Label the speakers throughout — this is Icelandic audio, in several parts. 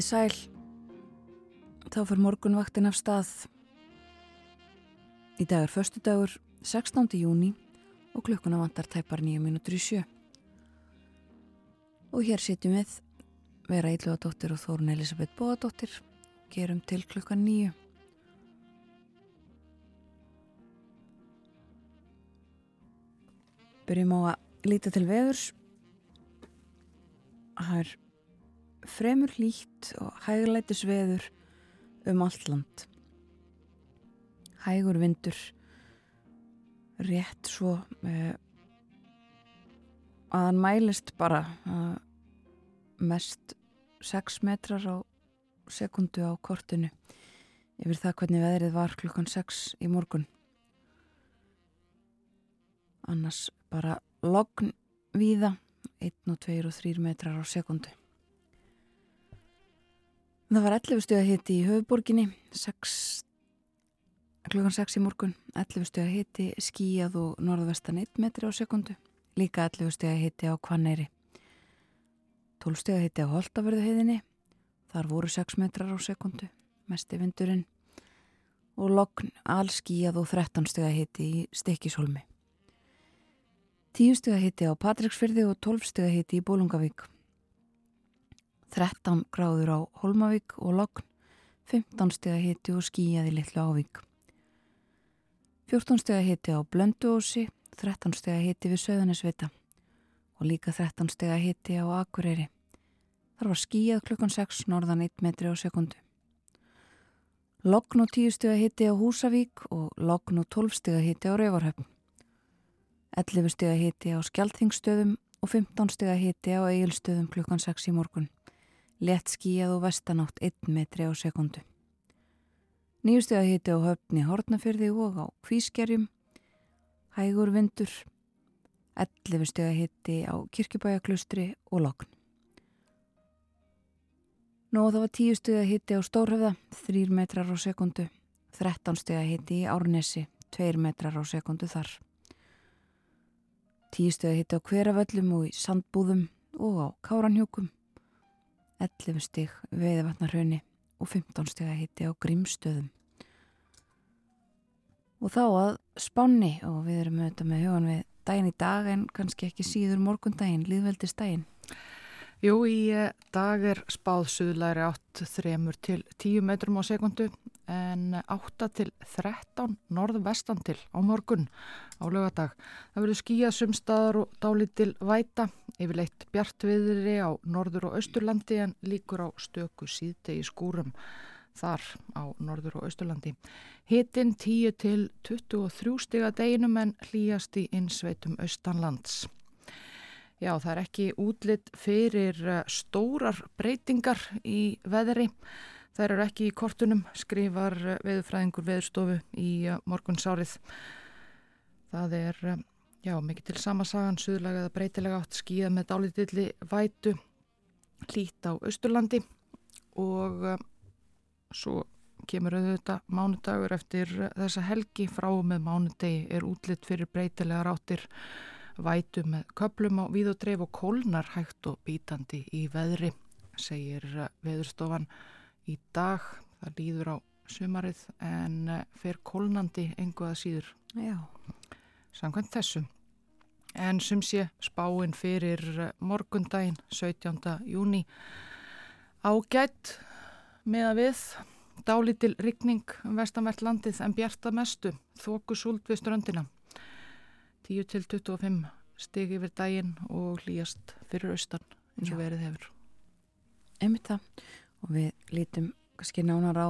Speaker 1: Komið sæl. Þá fyrir morgunvaktin af stað. Í dag er förstu dagur 16. júni og klukkuna vantar tæpar nýja mínútur í sjö. Og hér sitjum við vera Ílluadóttir og Þórun Elisabeth Bóadóttir. Gerum til klukkan nýju. Byrjum á að líta til veðurs. Það er fremur hlýtt og hæglætis veður um allt land. Hægur vindur, rétt svo uh, að hann mælist bara uh, mest 6 metrar á sekundu á kortinu yfir það hvernig veðrið var klukkan 6 í morgun. Annars bara logn víða, 1 og 2 og 3 metrar á sekundu. Það var 11 stuða hitti í höfuborginni, 6, klukkan 6 í morgun, 11 stuða hitti skíjað og norðvestan 1 metri á sekundu, líka 11 stuða hitti á Kvanneyri. 12 stuða hitti á Holtavörðuheiðinni, þar voru 6 metrar á sekundu, mest í vindurinn og logn allskíjað og 13 stuða hitti í Stekishólmi. 10 stuða hitti á Patricksfyrði og 12 stuða hitti í Bólungavík. 13 gráður á Holmavík og Logn, 15 steg að hiti og skíjaði litlu ávík. 14 steg að hiti á Blönduósi, 13 steg að hiti við Söðunisvita og líka 13 steg að hiti á Akureyri. Þar var skíjað klukkan 6 norðan 1 metri á sekundu. Logn og 10 steg að hiti á Húsavík og logn og 12 steg að hiti á Rauvarhöfn. 11 steg að hiti á Skjaldþingstöðum og 15 steg að hiti á Egilstöðum klukkan 6 í morgun lett skíjað og vestanátt 1 metri á sekundu. Nýjustega hitti á höfni Hortnafyrði og á Kvískerjum, hægur vindur, 11 stega hitti á Kirkjubæjaklustri og Logn. Nú það var 10 stega hitti á Stórhöfða, 3 metrar á sekundu, 13 stega hitti í Árnesi, 2 metrar á sekundu þar. 10 stega hitti á Hveravöllum og í Sandbúðum og á Káranhjókum. 11 stig veiðvatnarhaunni og 15 stig að hitti á grímstöðum. Og þá að spánni og við erum auðvitað með hugan við daginn í dag en kannski ekki síður morgundaginn, líðveldistaginn.
Speaker 2: Jú, í dag er spáð suðlæri átt þremur til 10 metrum á sekundu en 8 til 13 norðvestan til á morgun á lögadag. Það verður skíjað sumstaðar og dálítil væta yfirleitt bjartviðri á norður og austurlandi en líkur á stöku síðdegi skúrum þar á norður og austurlandi. Hittinn 10 til 23 stiga deginum en hlýjast í innsveitum austanlands. Já, það er ekki útlitt fyrir eh, stórar breytingar í veðri. Það eru ekki í kortunum, skrifar eh, veðufræðingur veðurstofu í eh, morgunsárið. Það er, já, mikið til samasagan, suðlega eða breytilega átt skíða með dálítilli vætu, lít á Östurlandi og svo kemur auðvitað mánudagur eftir þessa helgi frá með mánudegi er útlitt fyrir breytilega ráttir vætu með köplum á víðodreif og kólnar hægt og bítandi í veðri, segir veðurstofan í dag. Það líður á sumarið en fer kólnandi engu að síður.
Speaker 1: Já.
Speaker 2: Samkvæmt þessu. En sem sé spáinn fyrir morgundaginn 17. júni ágætt með að við dálítil rigning um vestanvert landið en bjarta mestu þóku súld við ströndina. 10 til 25 stig yfir daginn og hlýjast fyrir austan eins og verið hefur.
Speaker 1: Emið það og við lítum kannski nánar á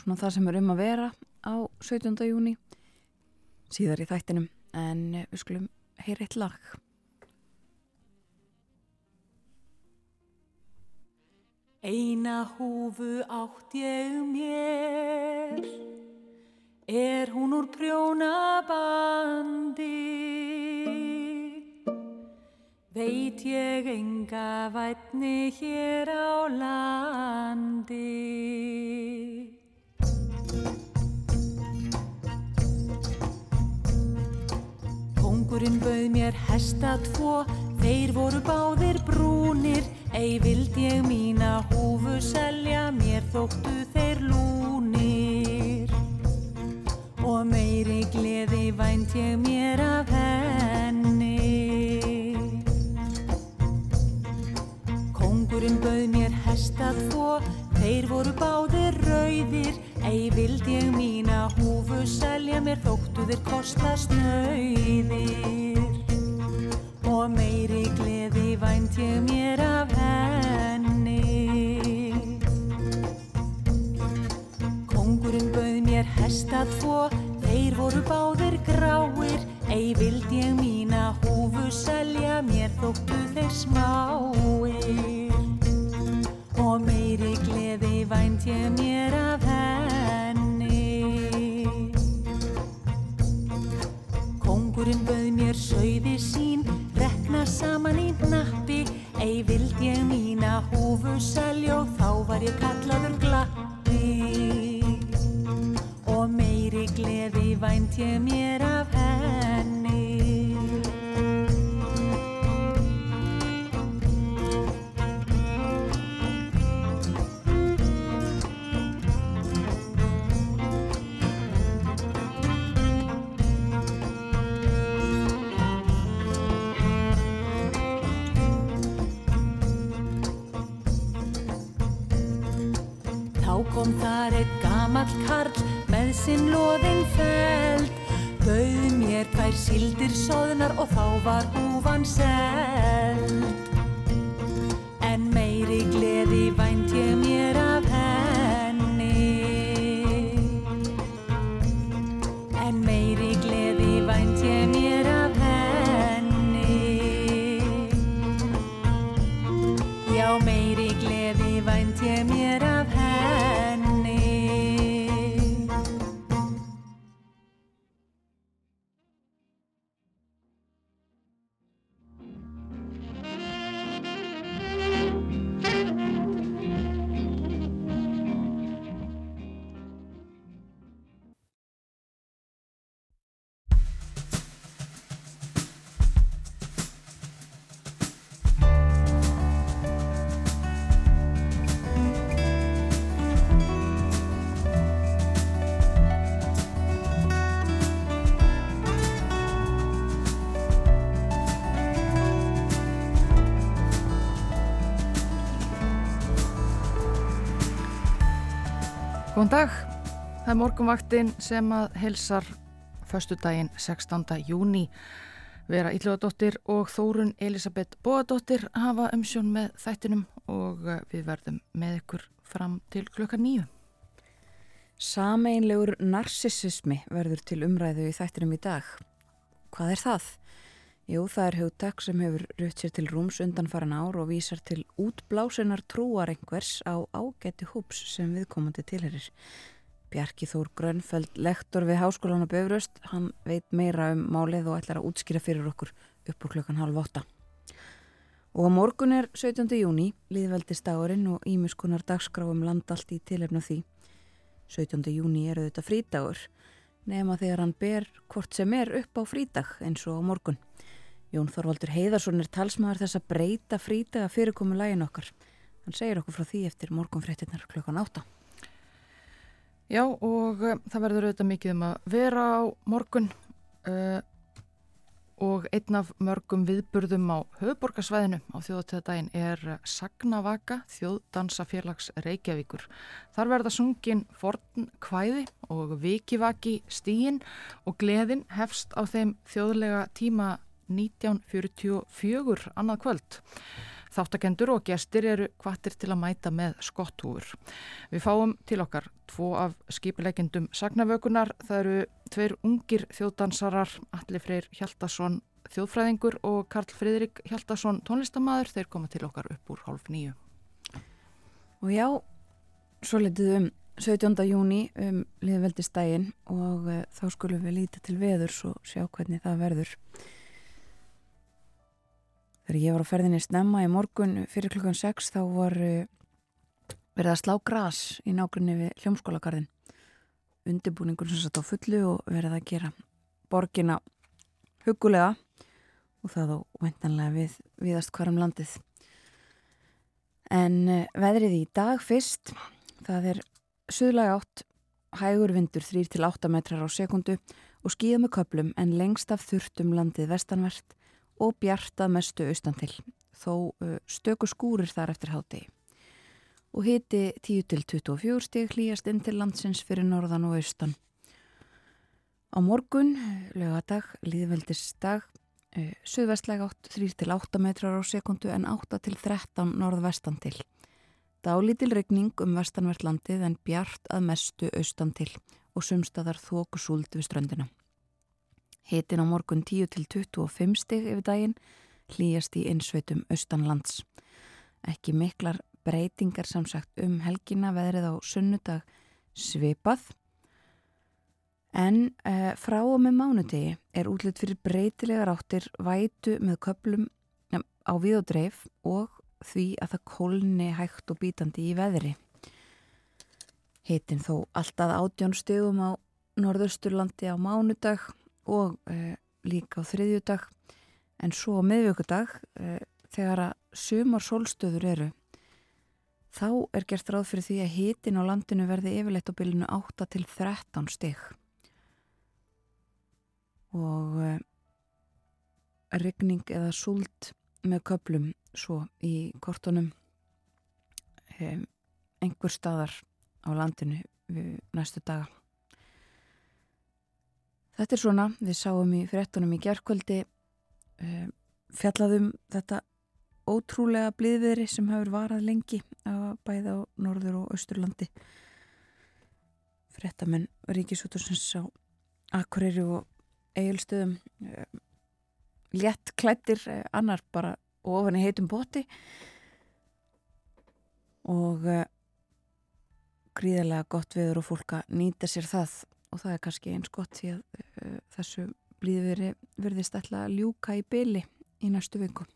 Speaker 1: svona það sem er um að vera á 17. júni síðar í þættinum en við skulum heyra eitt lag.
Speaker 3: Eina húfu átt ég mér er hún úr prjónabandi veit ég enga vætni hér á landi Kongurinn bauð mér hesta tvo
Speaker 4: Þeir voru báðir brúnir, ei vild ég mína húfu selja, mér þóttu þeir lúnir. Og meiri gleði vænt ég mér af henni. Kongurinn bauð mér hestað þó, þeir voru báðir rauðir, ei vild ég mína húfu selja, mér þóttu þeir kosta snauðir. Og meiri gleði vænt ég mér af henni. Kongurinn bauð mér hestað þó, þeir voru báðir gráir, ei vild ég mína húfu selja, mér þóttu þeir smáir. Og meiri gleði vænt ég mér af henni. Kongurinn bauð mér sauði sín, rekna saman í nappi, ei vild ég mína húfu selja og þá var ég kallaður glappi. Og meiri gleði vænt ég mér af henni. Kom þar eitt gamall karl með sinn loðin feld. Bauð mér tvær síldir soðnar og þá var húfan seld. En meiri gleði vænt ég mér af
Speaker 2: það er morgunvaktin sem að helsar föstudaginn 16. júni vera Ílluðadóttir og Þórun Elisabeth Bóadóttir hafa umsjón með þættinum og eh, við verðum með ykkur fram til klukka nýju.
Speaker 1: Sameinlegur narsissismi verður til umræðu í þættinum í dag. Hvað er það? Jú, það er hugtak sem hefur rutt sér til rúms undanfaran ár og vísar til útblásunar trúar einhvers á ágætti húps sem viðkomandi tilherir. Bjarki Þór Grönfeld, lektor við Háskólan og Böfröst, hann veit meira um málið og ætlar að útskýra fyrir okkur upp úr klukkan halv åtta. Og á morgun er 17. júni, liðveldistagurinn og ímiskunar dagskráum land allt í tilefna því. 17. júni er auðvitað frídagur, nema þegar hann ber hvort sem er upp á frídag eins og á morgun. Jón Þorvaldur Heiðarsson er talsmaður þess að breyta frídaga fyrirkomu lægin okkar. Hann segir okkur frá því eftir morgunfréttinnar klukkan átta.
Speaker 2: Já og uh, það verður auðvitað mikið um að vera á morgun uh, og einn af mörgum viðburðum á höfuborgarsvæðinu á þjóðatöðadaginn er Sagnavaka, þjóðdansafélags Reykjavíkur. Þar verða sungin forn kvæði og vikivaki stíin og gleðin hefst á þeim þjóðlega tíma 1944 annað kvöld. Þáttakendur og gestir eru kvartir til að mæta með skotthúur. Við fáum til okkar tvo af skipilegjendum sagnavökunar. Það eru tveir ungir þjóðdansarar, Alli Freyr Hjaldarsson þjóðfræðingur og Karl Fridrik Hjaldarsson tónlistamæður. Þeir koma til okkar upp úr hálf nýju.
Speaker 1: Og já, svo letið um 17. júni um liðveldistægin og uh, þá skulum við líta til veðurs og sjá hvernig það verður. Þegar ég var á ferðinni snemma í morgun fyrir klukkan 6 þá var uh, verið að slá gras í nágrunni við hljómskólagarðin. Undirbúningur sem satt á fullu og verið að gera borgina hugulega og það á vendanlega við viðast hvarum landið. En eh, veðrið í dag fyrst, það er suðlega átt, hægur vindur 3-8 metrar á sekundu og skíða með köplum en lengst af þurftum landið vestanvert og bjartað mestu austan til, þó stöku skúrir þar eftir hátegi. Og hiti 10-24 stík hlýjast inn til landsins fyrir norðan og austan. Á morgun, lögadag, líðveldisdag, suðvestlega átt 3-8 metrar á sekundu en 8-13 norðvestan til. Dálítil regning um vestanvert landið en bjart að mestu austan til og sumstaðar þóku súld við ströndina. Hitin á morgun 10 til 25 stig yfir daginn hlýjast í einsveitum austanlands. Ekki miklar breytingar samsagt um helgina veðrið á sunnudag svipað en uh, frá og með mánudegi er útlitt fyrir breytilegar áttir vætu með köplum ja, á við og dreif og því að það kólni hægt og bítandi í veðri. Hitin þó alltaf átjón stegum á norðausturlandi á mánudag og uh, líka á þriðjudag en svo á miðvöggudag uh, þegar að sumar sólstöður eru þá er gert ráð fyrir því að hitin á landinu verði yfirleitt á bylunu 8 til 13 steg og uh, regning eða súld með köplum svo í kortunum um, einhver staðar á landinu næstu daga. Þetta er svona, við sáum í frettunum í gerðkvöldi um, fjallaðum þetta ótrúlega blíðveri sem hefur varað lengi að bæða á norður og austurlandi. Frettamenn Ríkisútursins á Akureyri og Egilstöðum um, létt klættir annar bara ofan í heitum bóti og uh, gríðarlega gott viður og fólk að nýta sér það og það er kannski eins gott því að uh, þessu blíðveri verðist alltaf að ljúka í byli í næstu viku.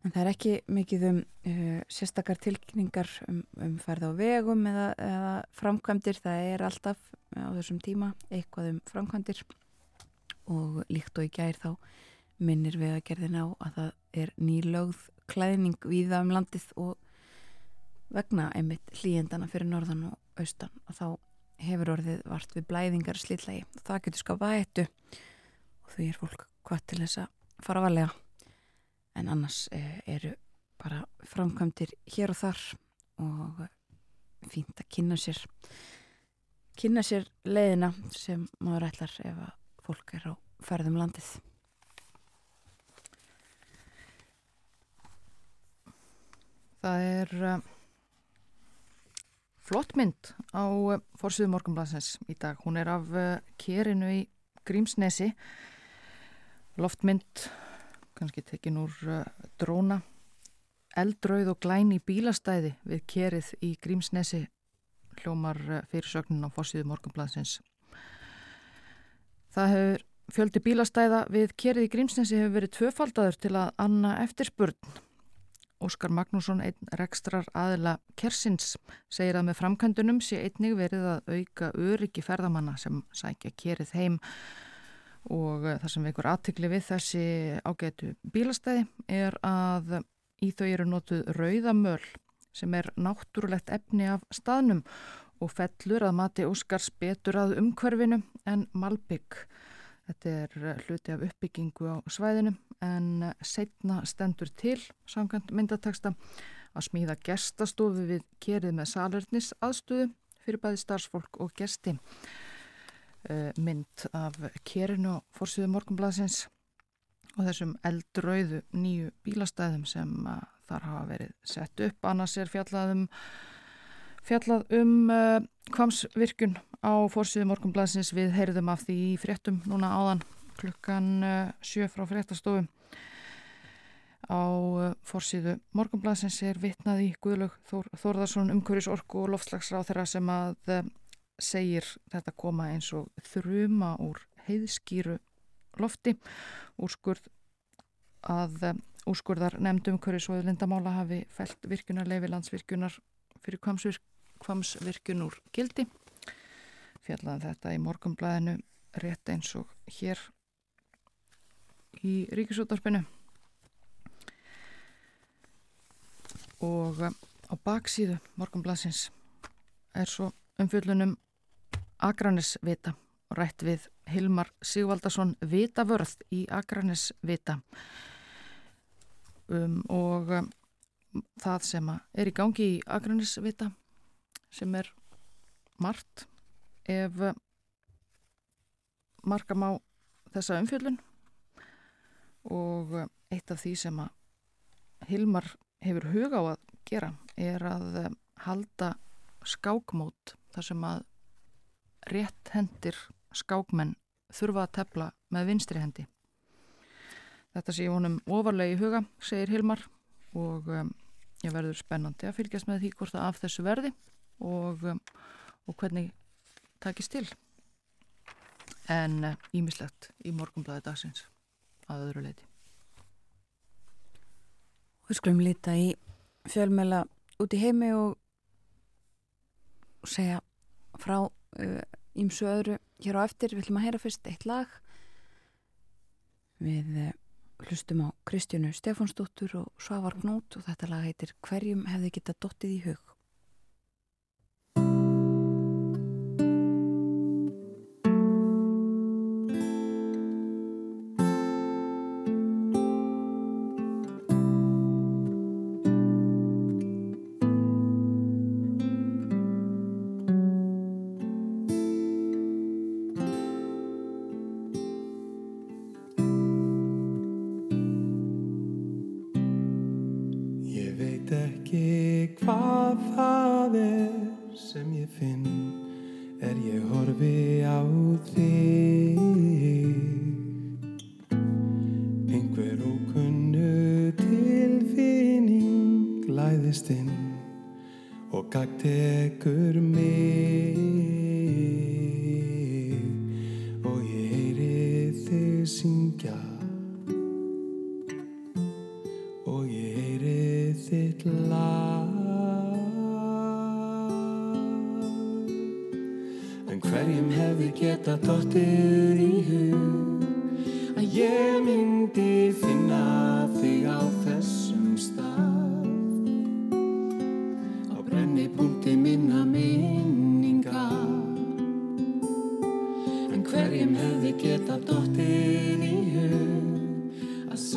Speaker 1: En það er ekki mikið um uh, sérstakar tilkynningar um, um færð á vegum eða, eða framkvæmdir, það er alltaf á þessum tíma eitthvað um framkvæmdir og líkt og í gær þá minnir við að gerðin á að það er nýlögð klæðning viða um landið og vegna einmitt hlýjendana fyrir norðan og austan og þá hefur orðið vart við blæðingar slillagi og það getur skapað hættu og því er fólk hvað til þess að fara valega en annars eh, eru bara framkvæmdir hér og þar og fínt að kynna sér kynna sér leiðina sem maður ætlar ef að fólk er á ferðum landið.
Speaker 2: Það er uh, flott mynd á eh, fórsviðu morgunblansins í dag. Hún er af uh, kérinu í Grímsnesi. Loftmynd, kannski tekin úr dróna. Eldrauð og glæn í bílastæði við kerið í Grímsnesi hljómar fyrirsögnin á fórsviðu morgunblansins. Það hefur fjöldi bílastæða við kerið í Grímsnesi hefur verið tvöfaldaður til að anna eftirspurn. Óskar Magnússon, einn rekstrar aðila Kersins, segir að með framkvæmdunum sé einnig verið að auka öryggi ferðamanna sem sækja kerið heim og það sem veikur aðtikli við þessi ágætu bílastæði er að í þau eru notuð rauðamöl sem er náttúrulegt efni af staðnum og fellur að mati Óskars betur að umhverfinu en Malbygg. Þetta er eh, hluti af uppbyggingu á svæðinu en eh, setna stendur til samkvæmt myndateksta að smíða gestastofu við kerið með salernis aðstöðu fyrir bæði starfsfólk og gesti. Eh, mynd af kerinu á fórsviðu morgunblasins og þessum eldrauðu nýju bílastæðum sem þar hafa verið sett upp. Annars er fjallaðum fjallað um uh, kvamsvirkun á fórsíðu morgunblæsins við heyrðum af því fréttum núna áðan klukkan uh, sjö frá fréttastofu. Á uh, fórsíðu morgunblæsins er vitnað í Guðlaug Þór, Þórðarsson umhverjus orku og loftslagsráð þeirra sem að uh, segir þetta koma eins og þrjuma úr heiðskýru lofti. Úrskurð að úrskurðar nefndum umhverjus og lindamála hafi felt virkunarleifi landsvirkunar fyrir kvamsvirk kvamsvirkun úr gildi. Fjallaðan um þetta í morgumblæðinu rétt eins og hér í ríkisútarpinu og eh, á baksíðu morgunblansins er svo umfjöllunum Akranisvita rætt við Hilmar Sigvaldarsson Vitavörð í Akranisvita um, og um, það sem er í gangi í Akranisvita sem er margt ef uh, markam á þessa umfjöllun og uh, eitt af því sem að Hilmar hefur huga á að gera er að uh, halda skákmót þar sem að rétt hendir skákmenn þurfa að tepla með vinstri hendi. Þetta sé honum ofarlegi huga, segir Hilmar og um, ég verður spennandi að fylgjast með því hvort það af þessu verði og, um, og hvernig takist til. En ímislegt uh, í morgumblæði dagsins að öðru leiti.
Speaker 5: Við skulum líta í fjölmela út í heimi og segja frá ímsu uh, öðru hér á eftir. Við ætlum að heyra fyrst eitt lag. Við uh, hlustum á Kristjánu Stefánsdóttur og Svavar Gnút og þetta lag heitir Hverjum hefði geta dottið í hug?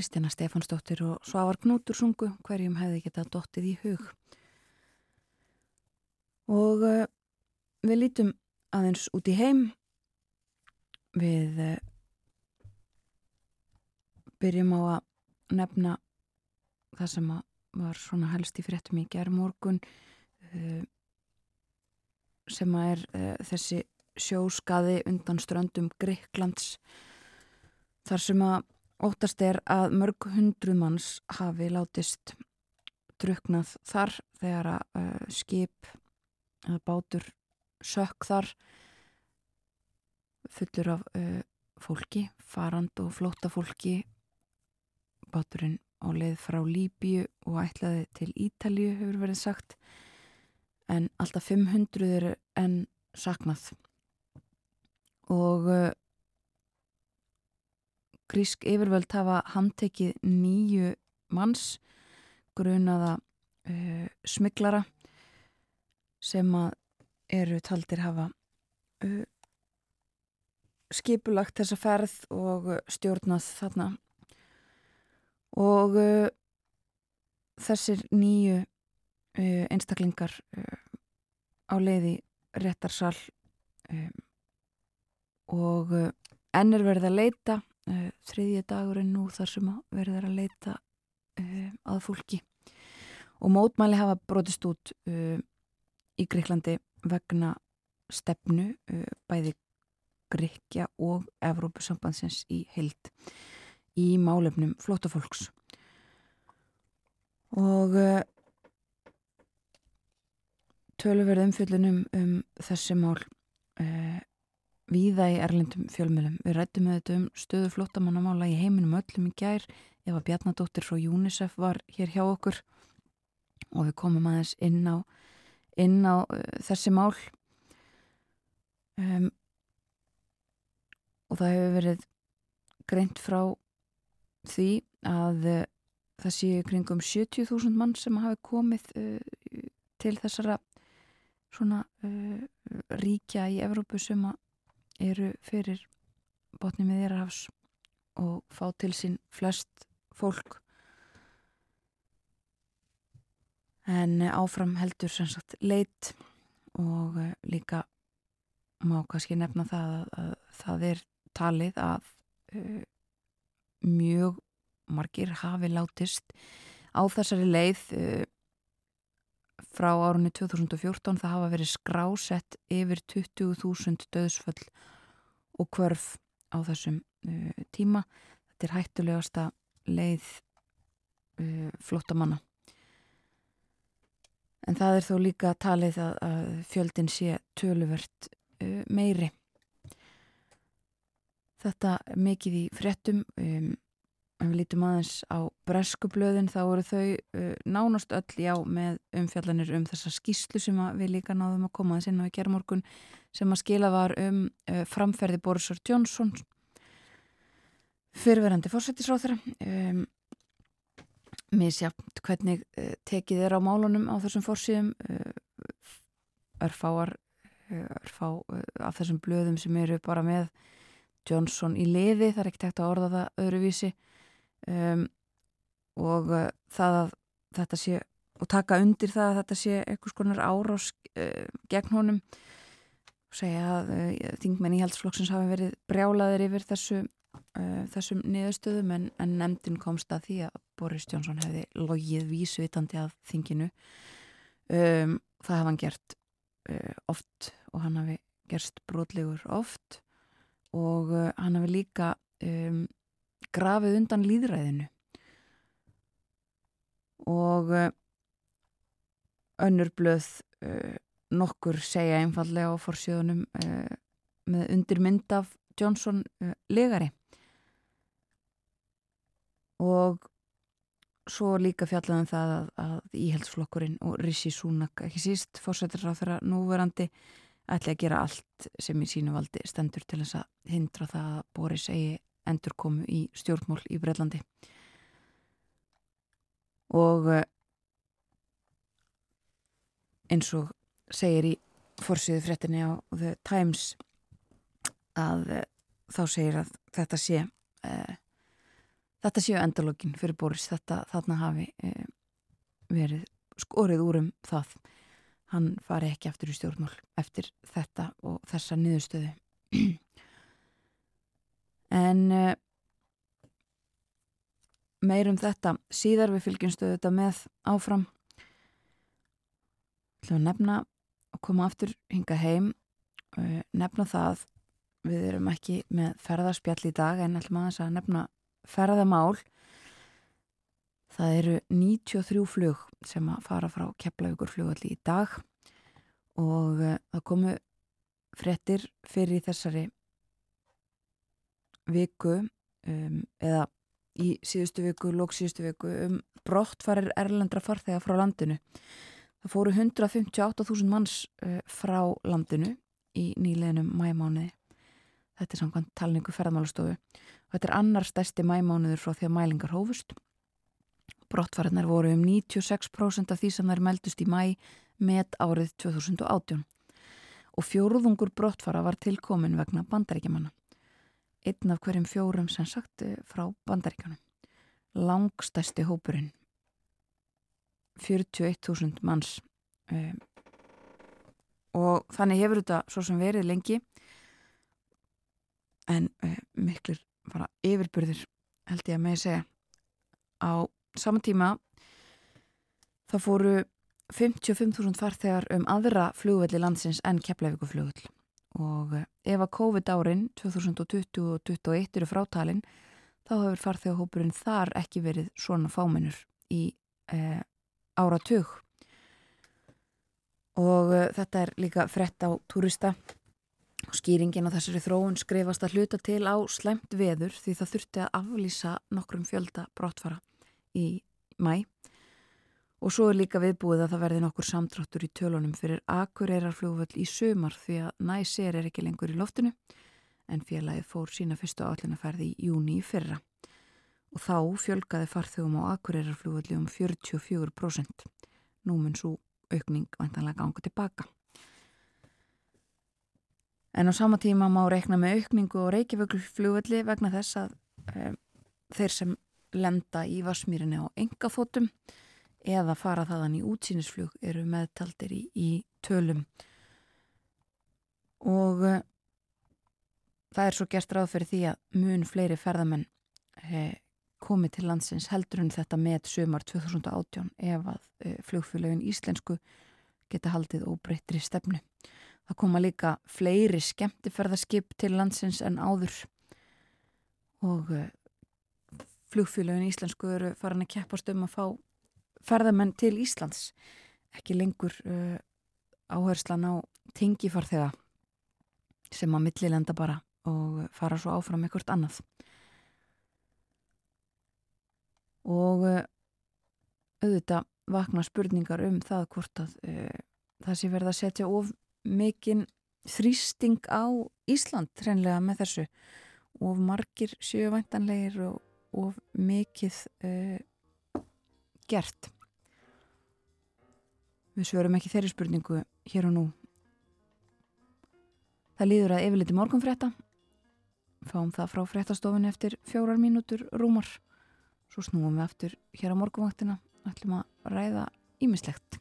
Speaker 1: Kristjana Stefansdóttir og Svavar Knútur sungu hverjum hefði getað dottið í hug. Og uh, við lítum aðeins út í heim. Við uh, byrjum á að nefna það sem var svona helst í fréttum í gerðmorgun uh, sem að er þessi sjóskaði undan ströndum Greiklands þar sem að Óttast er að mörg hundru manns hafi látist druknað þar þegar að uh, skip eða bátur sökk þar fullur af uh, fólki, farand og flóta fólki. Báturinn á leið frá Líbíu og ætlaði til Ítalíu hefur verið sagt en alltaf 500 eru enn saknað og uh, Grísk yfirvöld hafa handtekið nýju manns grunaða uh, smiglara sem að eru taldir hafa uh, skipulagt þessa ferð og stjórnað þarna. Og uh, þessir nýju einstaklingar á leiði réttarsal um, og enn er verið að leita þriðja dagurinn nú þar sem verið að leita uh, að fólki. Og mótmæli hafa brotist út uh, í Greiklandi vegna stefnu bæði Greikja og Evrópusambansins í heild í málefnum flótafólks og töluverð umfjöldunum um þessi mál uh, víða í erlendum fjölmjölum. Við rættum þetta um stöðu flótamannamála í heiminum öllum í gær ef að Bjarnadóttir frá UNICEF var hér hjá okkur og við komum aðeins inn á, inn á uh, þessi mál um, og það hefur verið greint frá því að uh, það séu kringum 70.000 mann sem hafi komið uh, til þessara svona ríkja í Evrópu sem að eru fyrir botni miðjarhafs og fá til sín flest fólk. En áfram heldur sem sagt leitt og líka má kannski nefna það að, að það er talið að uh, mjög margir hafi látist á þessari leið uh, frá árunni 2014 það hafa verið skrásett yfir 20.000 döðsföll og kvörf á þessum uh, tíma. Þetta er hættulegasta leið uh, flottamanna. En það er þó líka talið að, að fjöldin sé töluvert uh, meiri. Þetta mikið í frettum um, ef við lítum aðeins á breskublöðin þá eru þau uh, nánast öll já með umfjallanir um þessa skýslu sem við líka náðum að koma að sinna við gerðmorgun sem að skila var um uh, framferði Borisur Jónsson fyrirverandi fórsættisráð þeirra um, misjátt hvernig uh, tekið er á málunum á þessum fórsíðum örfáar örfá af þessum blöðum sem eru bara með Johnson í liði, það er ekkert hægt að orða það öðruvísi um, og uh, það að þetta sé og taka undir það að þetta sé einhvers konar árás uh, gegn honum. Og segja að uh, þingmenn í heldsflokksins hafi verið brjálaðir yfir þessu, uh, þessum niðurstöðum en, en nefndin komst að því að Boris Johnson hefði logið vísvitandi að þinginu. Um, það hefði hann gert uh, oft og hann hafi gerst brotlegur oft. Og uh, hann hafi líka um, grafið undan líðræðinu og uh, önnur blöð uh, nokkur segja einfallega á forsjöðunum uh, með undirmynd af Johnson legari. Og svo líka fjallaðum það að, að íheldsflokkurinn og Rishi Sunak ekki síst fórsættir á þeirra núverandi ætla að gera allt sem í sínu valdi stendur til þess að hindra það að Boris eigi endur komu í stjórnmól í Breitlandi og eh, eins og segir í fórsýðu fréttinni á The Times að uh, þá segir að þetta sé uh, þetta séu endalógin fyrir Boris. Þetta þarna hafi uh, verið skorið úr um það. Hann fari ekki aftur í stjórnmál eftir þetta og þessa niðurstöðu en meirum þetta. Síðar við fylgjumstöðu þetta með áfram. Ætlum að nefna að koma aftur hinga heim. Nefna það við erum ekki með ferðarspjall í dag en ætlum að þess að nefna ferðamál. Það eru 93 flug sem að fara frá Keflavíkur flugvalli í dag. Og það komu frettir fyrir þessari viku um, eða í síðustu viku, lók síðustu viku um brottfarir erlendra farþega frá landinu. Það fóru 158.000 manns uh, frá landinu í nýleginum mæmániði. Þetta er samkvæmt talningu ferðmálastofu. Þetta er annar stærsti mæmániður frá því að mælingar hófust. Brottfarinnar voru um 96% af því sem þær meldust í mæ með árið 2018 og fjóruðungur brottfara var tilkomin vegna bandaríkjamanna einn af hverjum fjórum sem sagt eh, frá bandaríkanum. Langstæsti hópurinn, 41.000 manns um, og þannig hefur þetta svo sem verið lengi en um, miklir bara yfirbyrðir held ég að með segja. Á saman tíma þá fóru 55.000 farþegar um aðra flugvelli landsins en Keflavíku flugvell og eh, ef að COVID árin 2020 og 2021 eru frátalinn þá hefur farþegahópurinn þar ekki verið svona fámennur í e, áratug. Og e, þetta er líka frett á turista og skýringin á þessari þróun skrifast að hluta til á slemt veður því það þurfti að aflýsa nokkrum fjölda brottfara í mæ Og svo er líka viðbúið að það verði nokkur samtráttur í tölunum fyrir akureyrar í sumar því að næsér er ekki lengur í loftinu en félagið fór sína fyrstu állunaferði í júni í fyrra. Og þá fjölgaði farþugum á akureyrar um 44%. Nú mun svo aukning vantanlega ganga tilbaka. En á sama tíma má reikna með aukningu og reykjavöglflugvelli vegna þess að e, þeir sem lenda í Vasmýrinni á engafótum eða fara þaðan í útsýnisflug eru meðtaldir í, í tölum og uh, það er svo gerst ráð fyrir því að mun fleiri ferðamenn eh, komið til landsins heldur en þetta með sömar 2018 ef að eh, flugfélagin íslensku geta haldið óbreyttri stefnu. Það koma líka fleiri skemmtiferðarskip til landsins en áður og flugfélagin íslensku eru farin að keppast um að fá ferðamenn til Íslands. Ekki lengur uh, áherslan á tingifarþega sem að millilenda bara og fara svo áfram ekkert annað. Og uh, auðvitað vakna spurningar um það hvort að uh, það sé verið að setja of mikinn þrýsting á Ísland hreinlega með þessu. Of margir sjövæntanlegir og of mikið uh, gert? Við svörum ekki þeirri spurningu hér og nú. Það líður að yfirleiti morgunfrétta. Fáum það frá fréttastofun eftir fjórar mínútur rúmar svo snúum við aftur hér á morgunvaktina ætlum að ræða ímislegt